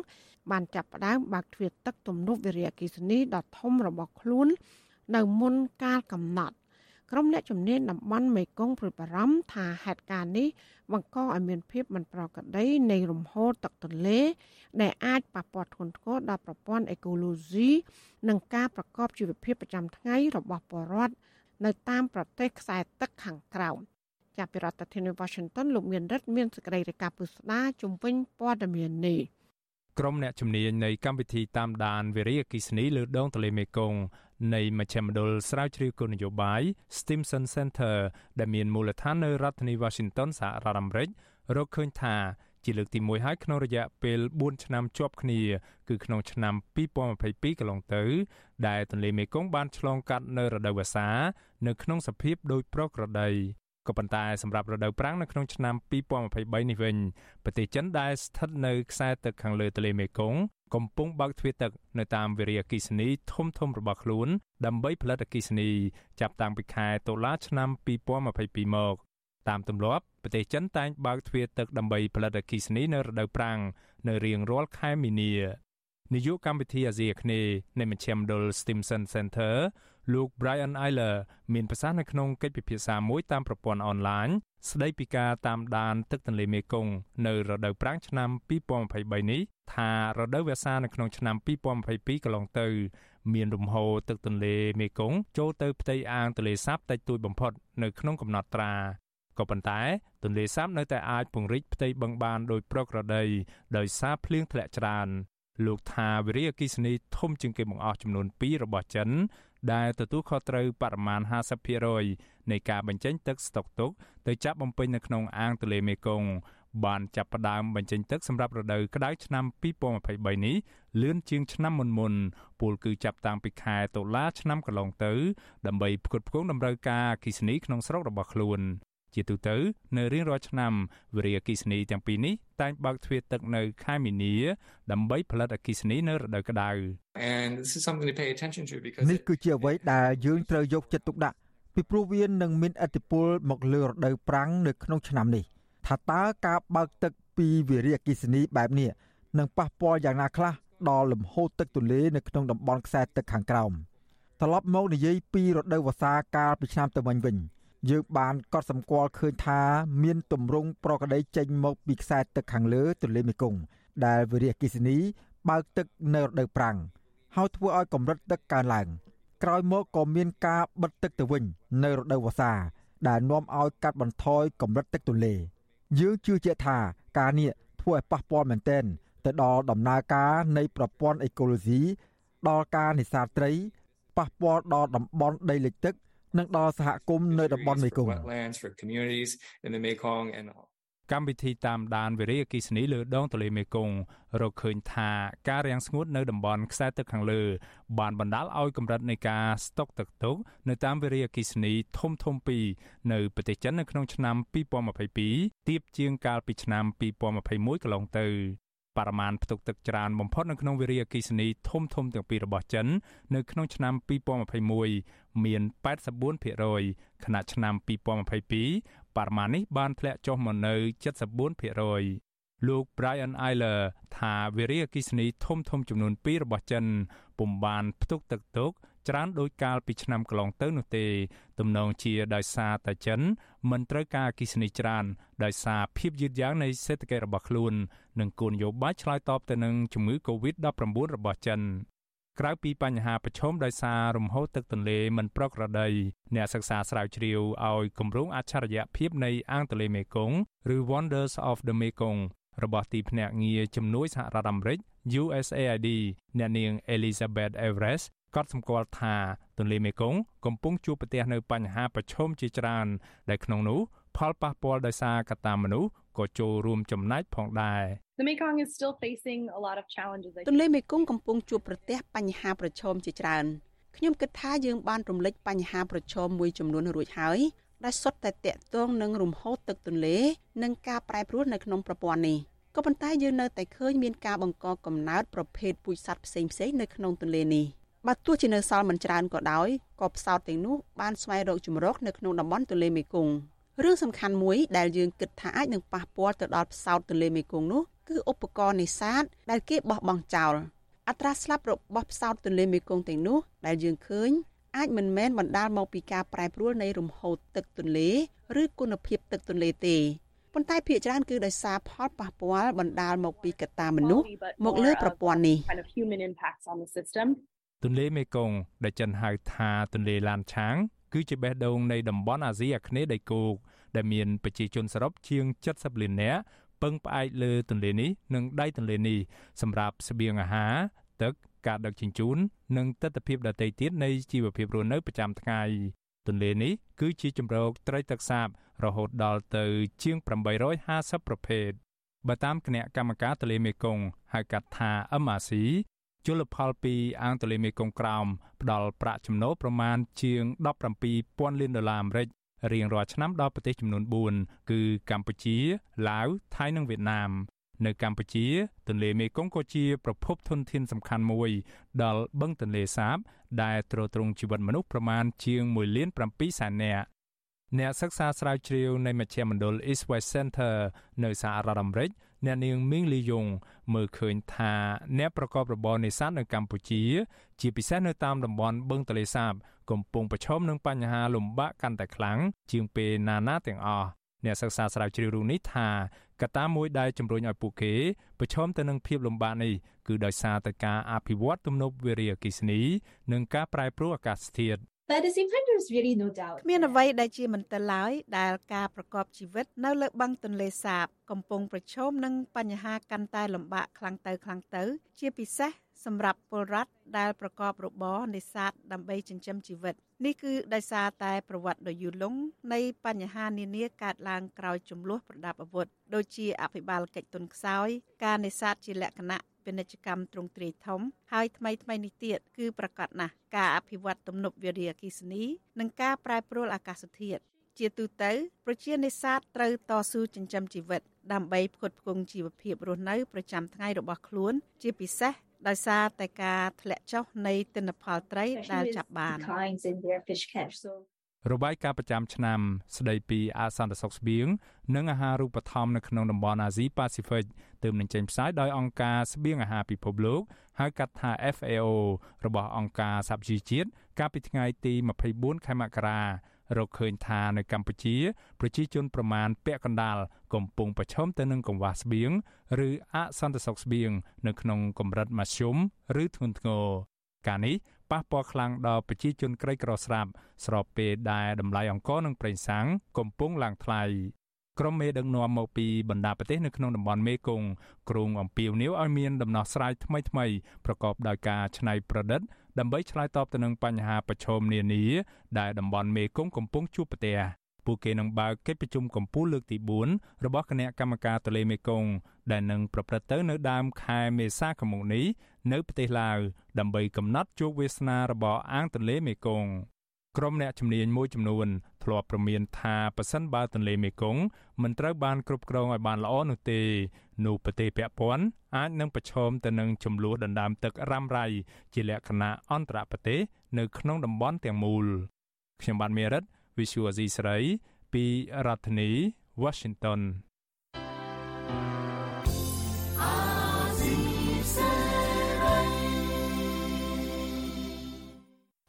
បានចាប់ផ្ដើមបើកទ្វារទឹកទំនប់វារីអគ្គិសនីដ៏ធំរបស់ខ្លួន នៅមុនកាលកំណត់ ក្រុមអ្នកជំនាញតំបន់មេគង្គព្រួយបារម្ភថាហេតុការណ៍នេះបង្កឲ្យមានភាពមិនប្រក្រតីនៃរំហូរទឹកទន្លេ ដែលអាចប៉ះពាល់ធ្ងន់ធ្ងរដល់ប្រព័ន្ធអេកូឡូស៊ីនិងការប្រកបជីវភាពប្រចាំថ្ងៃរបស់ប្រជាពលរដ្ឋនៅតាមប្រទេសខ្សែទឹកខាងក្រោមចាប់ពីរដ្ឋធានី Washington លោកមានរិទ្ធមានសេចក្តីរាយការណ៍ពុស្ដាជំវិញព័ត៌មាននេះក្រុមអ្នកជំនាញនៃកម្មវិធីតាមដានវិរិយអគិសនីលើដងទន្លេមេគង្គ នៃមជ្ឈមណ្ឌលស្រាវជ្រាវគោលនយោបាយ Stimson Center ដែលមានមូលដ្ឋាននៅរដ្ឋធានី Washington សហរដ្ឋអាមេរិករកឃើញថាជាលើកទី1ហើយក្នុងរយៈពេល4ឆ្នាំជាប់គ្នា គឺក្នុងឆ្នាំ2022កន្លងទៅ ដែលទន្លេមេគង្គបានឆ្លងកាត់នៅរដូវវស្សា នៅក្នុងសភាពដូចប្រក្រតី ក៏ប៉ុន្តែសម្រាប់រដូវប្រាំងនៅក្នុងឆ្នាំ2023នេះវិញប្រទេសចិនដែលស្ថិតនៅខ្សែទឹកខាងលើទន្លេមេគង្គកំពុងបើកទ្វារទឹកនៅតាមវារីអគ្គិសនីធំធំរបស់ខ្លួន ដើម្បីផលិតអគ្គិសនីចាប់តាំងពីខែតុលាឆ្នាំ2022មកតាមទម្លាប់ប្រទេសចិនតែងបើកទ្វារទឹកដើម្បីផលិតអគ្គិសនីនៅរដូវប្រាំងនៅរៀងរាល់ខែមីនានាយកកម្មវិធីអាស៊ីអាគ្នេយ៍នៃមជ្ឈមណ្ឌល Stimson Center លោក Brian Eiler មានប្រសាសន៍នៅក្នុងកិច្ចពិភាក្សាមួយតាមប្រព័ន្ធអនឡាញស្ដីពីការតាមដានទឹកទន្លេមេគង្គនៅរដូវប្រាំងឆ្នាំ2023នេះថារដូវវស្សានៅក្នុងឆ្នាំ2022កន្លងទៅ មានរំហូរទឹកទន្លេមេគង្គចូលទៅផ្ទៃអាងទន្លេសាបតិចតួចបំផុតនៅក្នុងកំណត់ត្រាក៏ប៉ុន្តែទន្លេសាបនៅតែអាចពង្រីកផ្ទៃបឹងបានដោយប្រក្រតីដោយសារភ្លៀងធ្លាក់ច្រើនលោកថាវិរិយអគិសនីធំជាងគេបង្អស់ចំនួន2របស់ចិន ដែលទទួលខុសត្រូវបរិមាណ50%នៃការបញ្ចេញទឹកស្តុកទុកទៅចាប់បំពេញនៅក្នុងអាងទន្លេមេគង្គបានចាប់ផ្ដើមបញ្ចេញទឹកសម្រាប់រដូវក្តៅឆ្នាំ2023នេះលឿនជាងឆ្នាំមុនមុនពលគឺចាប់តាំងពីខែតុលាឆ្នាំកន្លងទៅ ដើម្បីផ្គត់ផ្គង់តម្រូវការអគ្គិសនីក្នុងស្រុករបស់ខ្លួន ជាទូទៅនៅរៀងរាល់ឆ្នាំវិរិយអគិសនីទាំងពីរនេះតែងបើកទ្វារទឹកនៅខែមីនាដើម្បីផលិតអគិសនីនៅរដូវក្តៅ And this is something to pay attention to because នេះគឺជាអ្វីដែលយើងត្រូវយកចិត្តទុកដាក់ពីព្រោះវានឹងមានឥទ្ធិពលមកលើរដូវប្រាំងនៅក្នុងឆ្នាំនេះថាតើការបើកទឹកពីវិរិយអគិសនីបែបនេះនឹងប៉ះពាល់យ៉ាងណាខ្លះដល់លំហូរទឹកទន្លេនៅក្នុងតំបន់ខ្សែទឹកខាងក្រោមត្រឡប់មកនិយាយពីរដូវវស្សាកាលពីឆ្នាំទៅវិញវិញ យើងបានកត់សម្គាល់ឃើញថាមានទម្រង់ប្រក្តីចេញមកពីខ្សែទឹកខាងលើទន្លេមេគង្គដែលវិរិយអគិសនីបើកទឹកនៅរដូវប្រាំងហើយធ្វើឲ្យកម្រិតទឹកកើនឡើង ក្រោយមកក៏មានការបិទទឹកទៅវិញ នៅរដូវវស្សា ដែលនាំឲ្យកាត់បន្ថយកម្រិតទឹកទន្លេយើងជឿជាក់ថាការនេះធ្វើឲ្យប៉ះពាល់មែនទែនទៅដល់ដំណើរការនៃប្រព័ន្ធអេកូឡូស៊ីដល់ការនេសាទត្រីប៉ះពាល់ដល់តំបន់ដីលិចទឹក និងដល់សហគមន៍នៅតំបន់មេគង្គកម្មវិធីតាមដានវិរិយអគិសនីលើដងទន្លេមេគង្គរកឃើញថាការរាំងស្ងួតនៅតំបន់ខ្សែទឹកខាងលើ បានបណ្ដាលឲ្យកម្រិតនៃការស្តុកទឹកទុកនៅតាមវិរិយអគិសនីធំធំពីរនៅប្រទេសចិននៅក្នុងឆ្នាំ2022ទៀបជាងកាលពីឆ្នាំ2021កន្លងទៅបរិមាណផ្ទុកទឹកច្រើនបំផុតនៅក្នុងវិរិយអគិសនីធំធំទាំងពីររបស់ចិន នៅក្នុងឆ្នាំ2021 មាន84%ខណៈឆ្នាំ2022បរិមាណនេះបានធ្លាក់ចុះមកនៅ74%លោក Brian Eiler ថាវិរិយអគិសនីធំធំចំនួន2របស់ចិនពុំបានផ្ទុកទឹកទុកច្រើនដោយកាលពីឆ្នាំកន្លងទៅនោះទេទំនងជាដោយសារតែចិន មិនត្រូវការអគិសនីច្រើនដោយសារភាពយឺតយ៉ាវនៃសេដ្ឋកិច្ចរបស់ខ្លួន និងគោលនយោបាយឆ្លើយតបទៅនឹងជំងឺ Covid-19 របស់ចិន ក្រៅពីបញ្ហាប្រឈមដោយសាររំហូរទឹកទន្លេមិនប្រក្រតីអ្នកសិក្សាស្រាវជ្រាវឲ្យគម្រោងអច្ឆរិយភាពនៃអាងទន្លេមេគង្គឬ Wonders of the Mekong របស់ទីភ្នាក់ងារជំនួយសហរដ្ឋអាមេរិក USAID អ្នកនាង Elizabeth Everest កត់សម្គាល់ថាទន្លេមេគង្គកំពុងជួបប្រទះនៅបញ្ហាប្រឈមជាច្រើនដែលក្នុងនោះផលប៉ះពាល់ដោយសារកត្តាមនុស្សក៏ចូលរួមចំណែកផងដែរ The Mekong is still facing a lot of challenges. ទន្លេមេគង្គកំពុងជួបប្រទះបញ្ហាប្រឈមជាច្រើនខ្ញុំគិតថាយើងបានរំលេចបញ្ហាប្រឈមមួយចំនួនរួចហើយដែលសុទ្ធតែតាក់ទងនឹងរំហូរទឹកទន្លេនិងការប្រែប្រួលនៅក្នុងប្រព័ន្ធនេះក៏ប៉ុន្តែយើងនៅតែឃើញមានការបង្កកំណើតប្រភេទពូជសត្វផ្សេងៗនៅក្នុងទន្លេនេះបើទោះជានៅសល់មិនច្រើនក៏ដោយក៏ផ្សោតទាំងនោះបានស្វែងរកជំរកនៅក្នុងតំបន់ទន្លេមេគង្គរឿងសំខាន់មួយដែលយើងគិតថាអាចនឹងប៉ះពាល់ទៅដល់ផ្សោតទន្លេមេគង្គនោះ គឺឧបករណ៍នេសាទដែលគេបោះបង់ចោលអត្រាស្លាប់របស់ផ្សោតទន្លេមេគង្គទាំងនោះដែលយើងឃើញអាចមិនមែនបណ្ដាលមកពីការប្រែប្រួលនៃរំហូរទឹកទន្លេឬគុណភាពទឹកទន្លេទេប៉ុន្តែភាគច្រើនគឺដោយសារផលប៉ះពាល់បណ្ដាលមកពីកត្តាមនុស្សមកលើប្រព័ន្ធនេះទន្លេមេគង្គដែលចិនហៅថាទន្លេឡានឆាង គឺជាបេះដូងនៃតំបន់អាស៊ីអាគ្នេយ៍ដីគោកដែលមានប្រជាជនសរុបជាង70លាននាក់ ពឹងផ្អែកលើទន្លេនេះនិងដៃទន្លេនេះសម្រាប់ស្បៀងអាហារ ទឹក ការដឹកជញ្ជូន និងទស្សនវិជ្ជាដទៃទៀតនៃជីវភាពរស់នៅប្រចាំថ្ងៃទន្លេនេះគឺជាជំរកត្រីទឹកសាបរហូតដល់ទៅជាង850ប្រភេទបើតាមគណៈកម្មការទន្លេមេគង្គហៅកាត់ថា MRC ជលផលពីអាងទន្លេមេគង្គក្រោមផ្ដល់ប្រាក់ចំណូលប្រមាណជាង17,000លានដុល្លារអាមេរិក រៀងរាល់ឆ្នាំដល់ប្រទេសចំនួន4គឺកម្ពុជាឡាវថៃនិងវៀតណាមនៅកម្ពុជា ទន្លេមេគង្គក៏ជាប្រភពធនធានសំខាន់មួយ ដល់បឹងទន្លេសាប ដែលទ្រទ្រង់ជីវិតមនុស្សប្រមាណជាង1លាន7សែននាក់អ្នកសិក្សាស្រាវជ្រាវនៃមជ្ឈមណ្ឌល East West Center នៅសហរដ្ឋអាមេរិក អ្នកនាងមីងលីយ៉ុងមើលឃើញថាអ្នកប្រកបរបរនេសាទនៅកម្ពុជា ជាពិសេសនៅតាមតំបន់បឹងទន្លេសាប កំពុងប្រឈមនឹងបញ្ហាលំបាកកាន់តែខ្លាំងជាងពេលណាណាទាំងអស់អ្នកសិក្សាស្រាវជ្រាវរូបនេះថាកត្តាមួយដែលជំរុញឲ្យពួកគេប្រឈមទៅនឹងភាពលំបាកនេះគឺដោយសារតែការអភិវឌ្ឍទំនប់វារីអគ្គិសនី និងការប្រែប្រួលអាកាសធាតុ But at the same time there's really no doubt គ្មានអ្វីដែលជាមន្ទិលឡើយដែលការប្រកបជីវិតនៅលើបឹងទន្លេសាបកំពុងប្រឈមនឹងបញ្ហាកាន់តែលំបាកខ្លាំងទៅខ្លាំងទៅ ជាពិសេស សម្រាប់ពលរដ្ឋដែលប្រកបរបរនេសាទដើម្បីចិញ្ចឹមជីវិតនេះគឺដោយសារតែប្រវត្តិដ៏យូរលង់នៃបញ្ហានានាកើតឡើងក្រោយចំនួនប្រដាប់អាវុធដូចជាអភិបាលកិច្ចទុនខ្សោយការនេសាទជាលក្ខណៈពាណិជ្ជកម្មទ្រង់ទ្រាយធំហើយថ្មីថ្មីនេះទៀតគឺប្រកាសណាស់ការអភិវឌ្ឍទំនប់វារីអគ្គិសនីនិងការប្រែប្រួលអាកាសធាតុជាទូទៅប្រជានេសាទត្រូវតស៊ូចិញ្ចឹមជីវិតដើម្បីផ្គត់ផ្គង់ជីវភាពរស់នៅប្រចាំថ្ងៃរបស់ខ្លួន ជាពិសេស ដោយសារតែការធ្លាក់ចុះនៃទិន្នផលត្រីដែលចាប់បានរបាយការណ៍ប្រចាំឆ្នាំ ស្ដីពីអសន្តិសុខស្បៀងនិងអាហារូបត្ថម្ភនៅក្នុងតំបន់អាស៊ីប៉ាស៊ីហ្វិកទើបនឹងចេញផ្សាយដោយអង្គការស្បៀងអាហារពិភពលោកហៅកាត់ថា FAO របស់អង្គការសហជីវជាតិកាលពីថ្ងៃទី24ខែមករា រកឃើញថានៅកម្ពុជា ប្រជាជនប្រមាណពាក់កណ្ដាលកំពុងប្រឈមទៅនឹងកង្វះស្បៀងឬអសន្តិសុខស្បៀងនៅក្នុងកម្រិតមធ្យមឬធ្ងន់ធ្ងរការនេះប៉ះពាល់ខ្លាំងដល់ប្រជាជនក្រីក្រស្រាប់ស្របពេលដែលតម្លៃអង្ករនិងប្រេងសាំងកំពុងឡើងថ្លៃក្រុមមេដឹកនាំមកពីបណ្ដាប្រទេសនៅក្នុងតំបន់មេគង្គគ្រងអំពាវនាវឲ្យមានដំណោះស្រាយថ្មីៗប្រកបដោយការច្នៃប្រឌិត ដើម្បីឆ្លើយតបទៅនឹងបញ្ហាប្រឈមនានាដែលតំបន់មេគង្គកំពុងជួបប្រទះពួកគេនឹងបើកកិច្ចប្រជុំកម្ពុជាលើកទី4របស់គណៈកម្មការទន្លេមេគង្គដែលនឹងប្រព្រឹត្តទៅនៅដើមខែមេសាឆ្នាំនេះនៅប្រទេសឡាវដើម្បីកំណត់ជោគវាសនារបស់អាងទន្លេមេគង្គ ក្រុមអ្នកជំនាញមួយចំនួនធ្លាប់ប្រមានថាប៉ះសិនបើទន្លេមេគង្គមិនត្រូវបានគ្រប់គ្រងឲ្យបានល្អនោះទេនោះប្រទេសពាក់ព័ន្ធអាចនឹងប្រឈមទៅនឹងចំនួនដណ្ដើមទឹករ៉ាំរ៉ៃជាលក្ខណៈអន្តរប្រទេសនៅក្នុងតំបន់ទាំងមូលខ្ញុំបាទមេរិត Visual Asia ស្រីពីរដ្ឋធានី Washington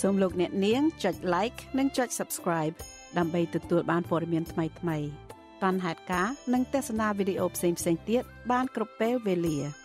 សូមលោកអ្នកនាងចុច like និងចុច subscribe ដើម្បីទទួលបានព័ត៌មានថ្មីៗបានហេតុការនិងទស្សនាវីដេអូផ្សេងៗទៀតបានគ្រប់ពេលវេលា។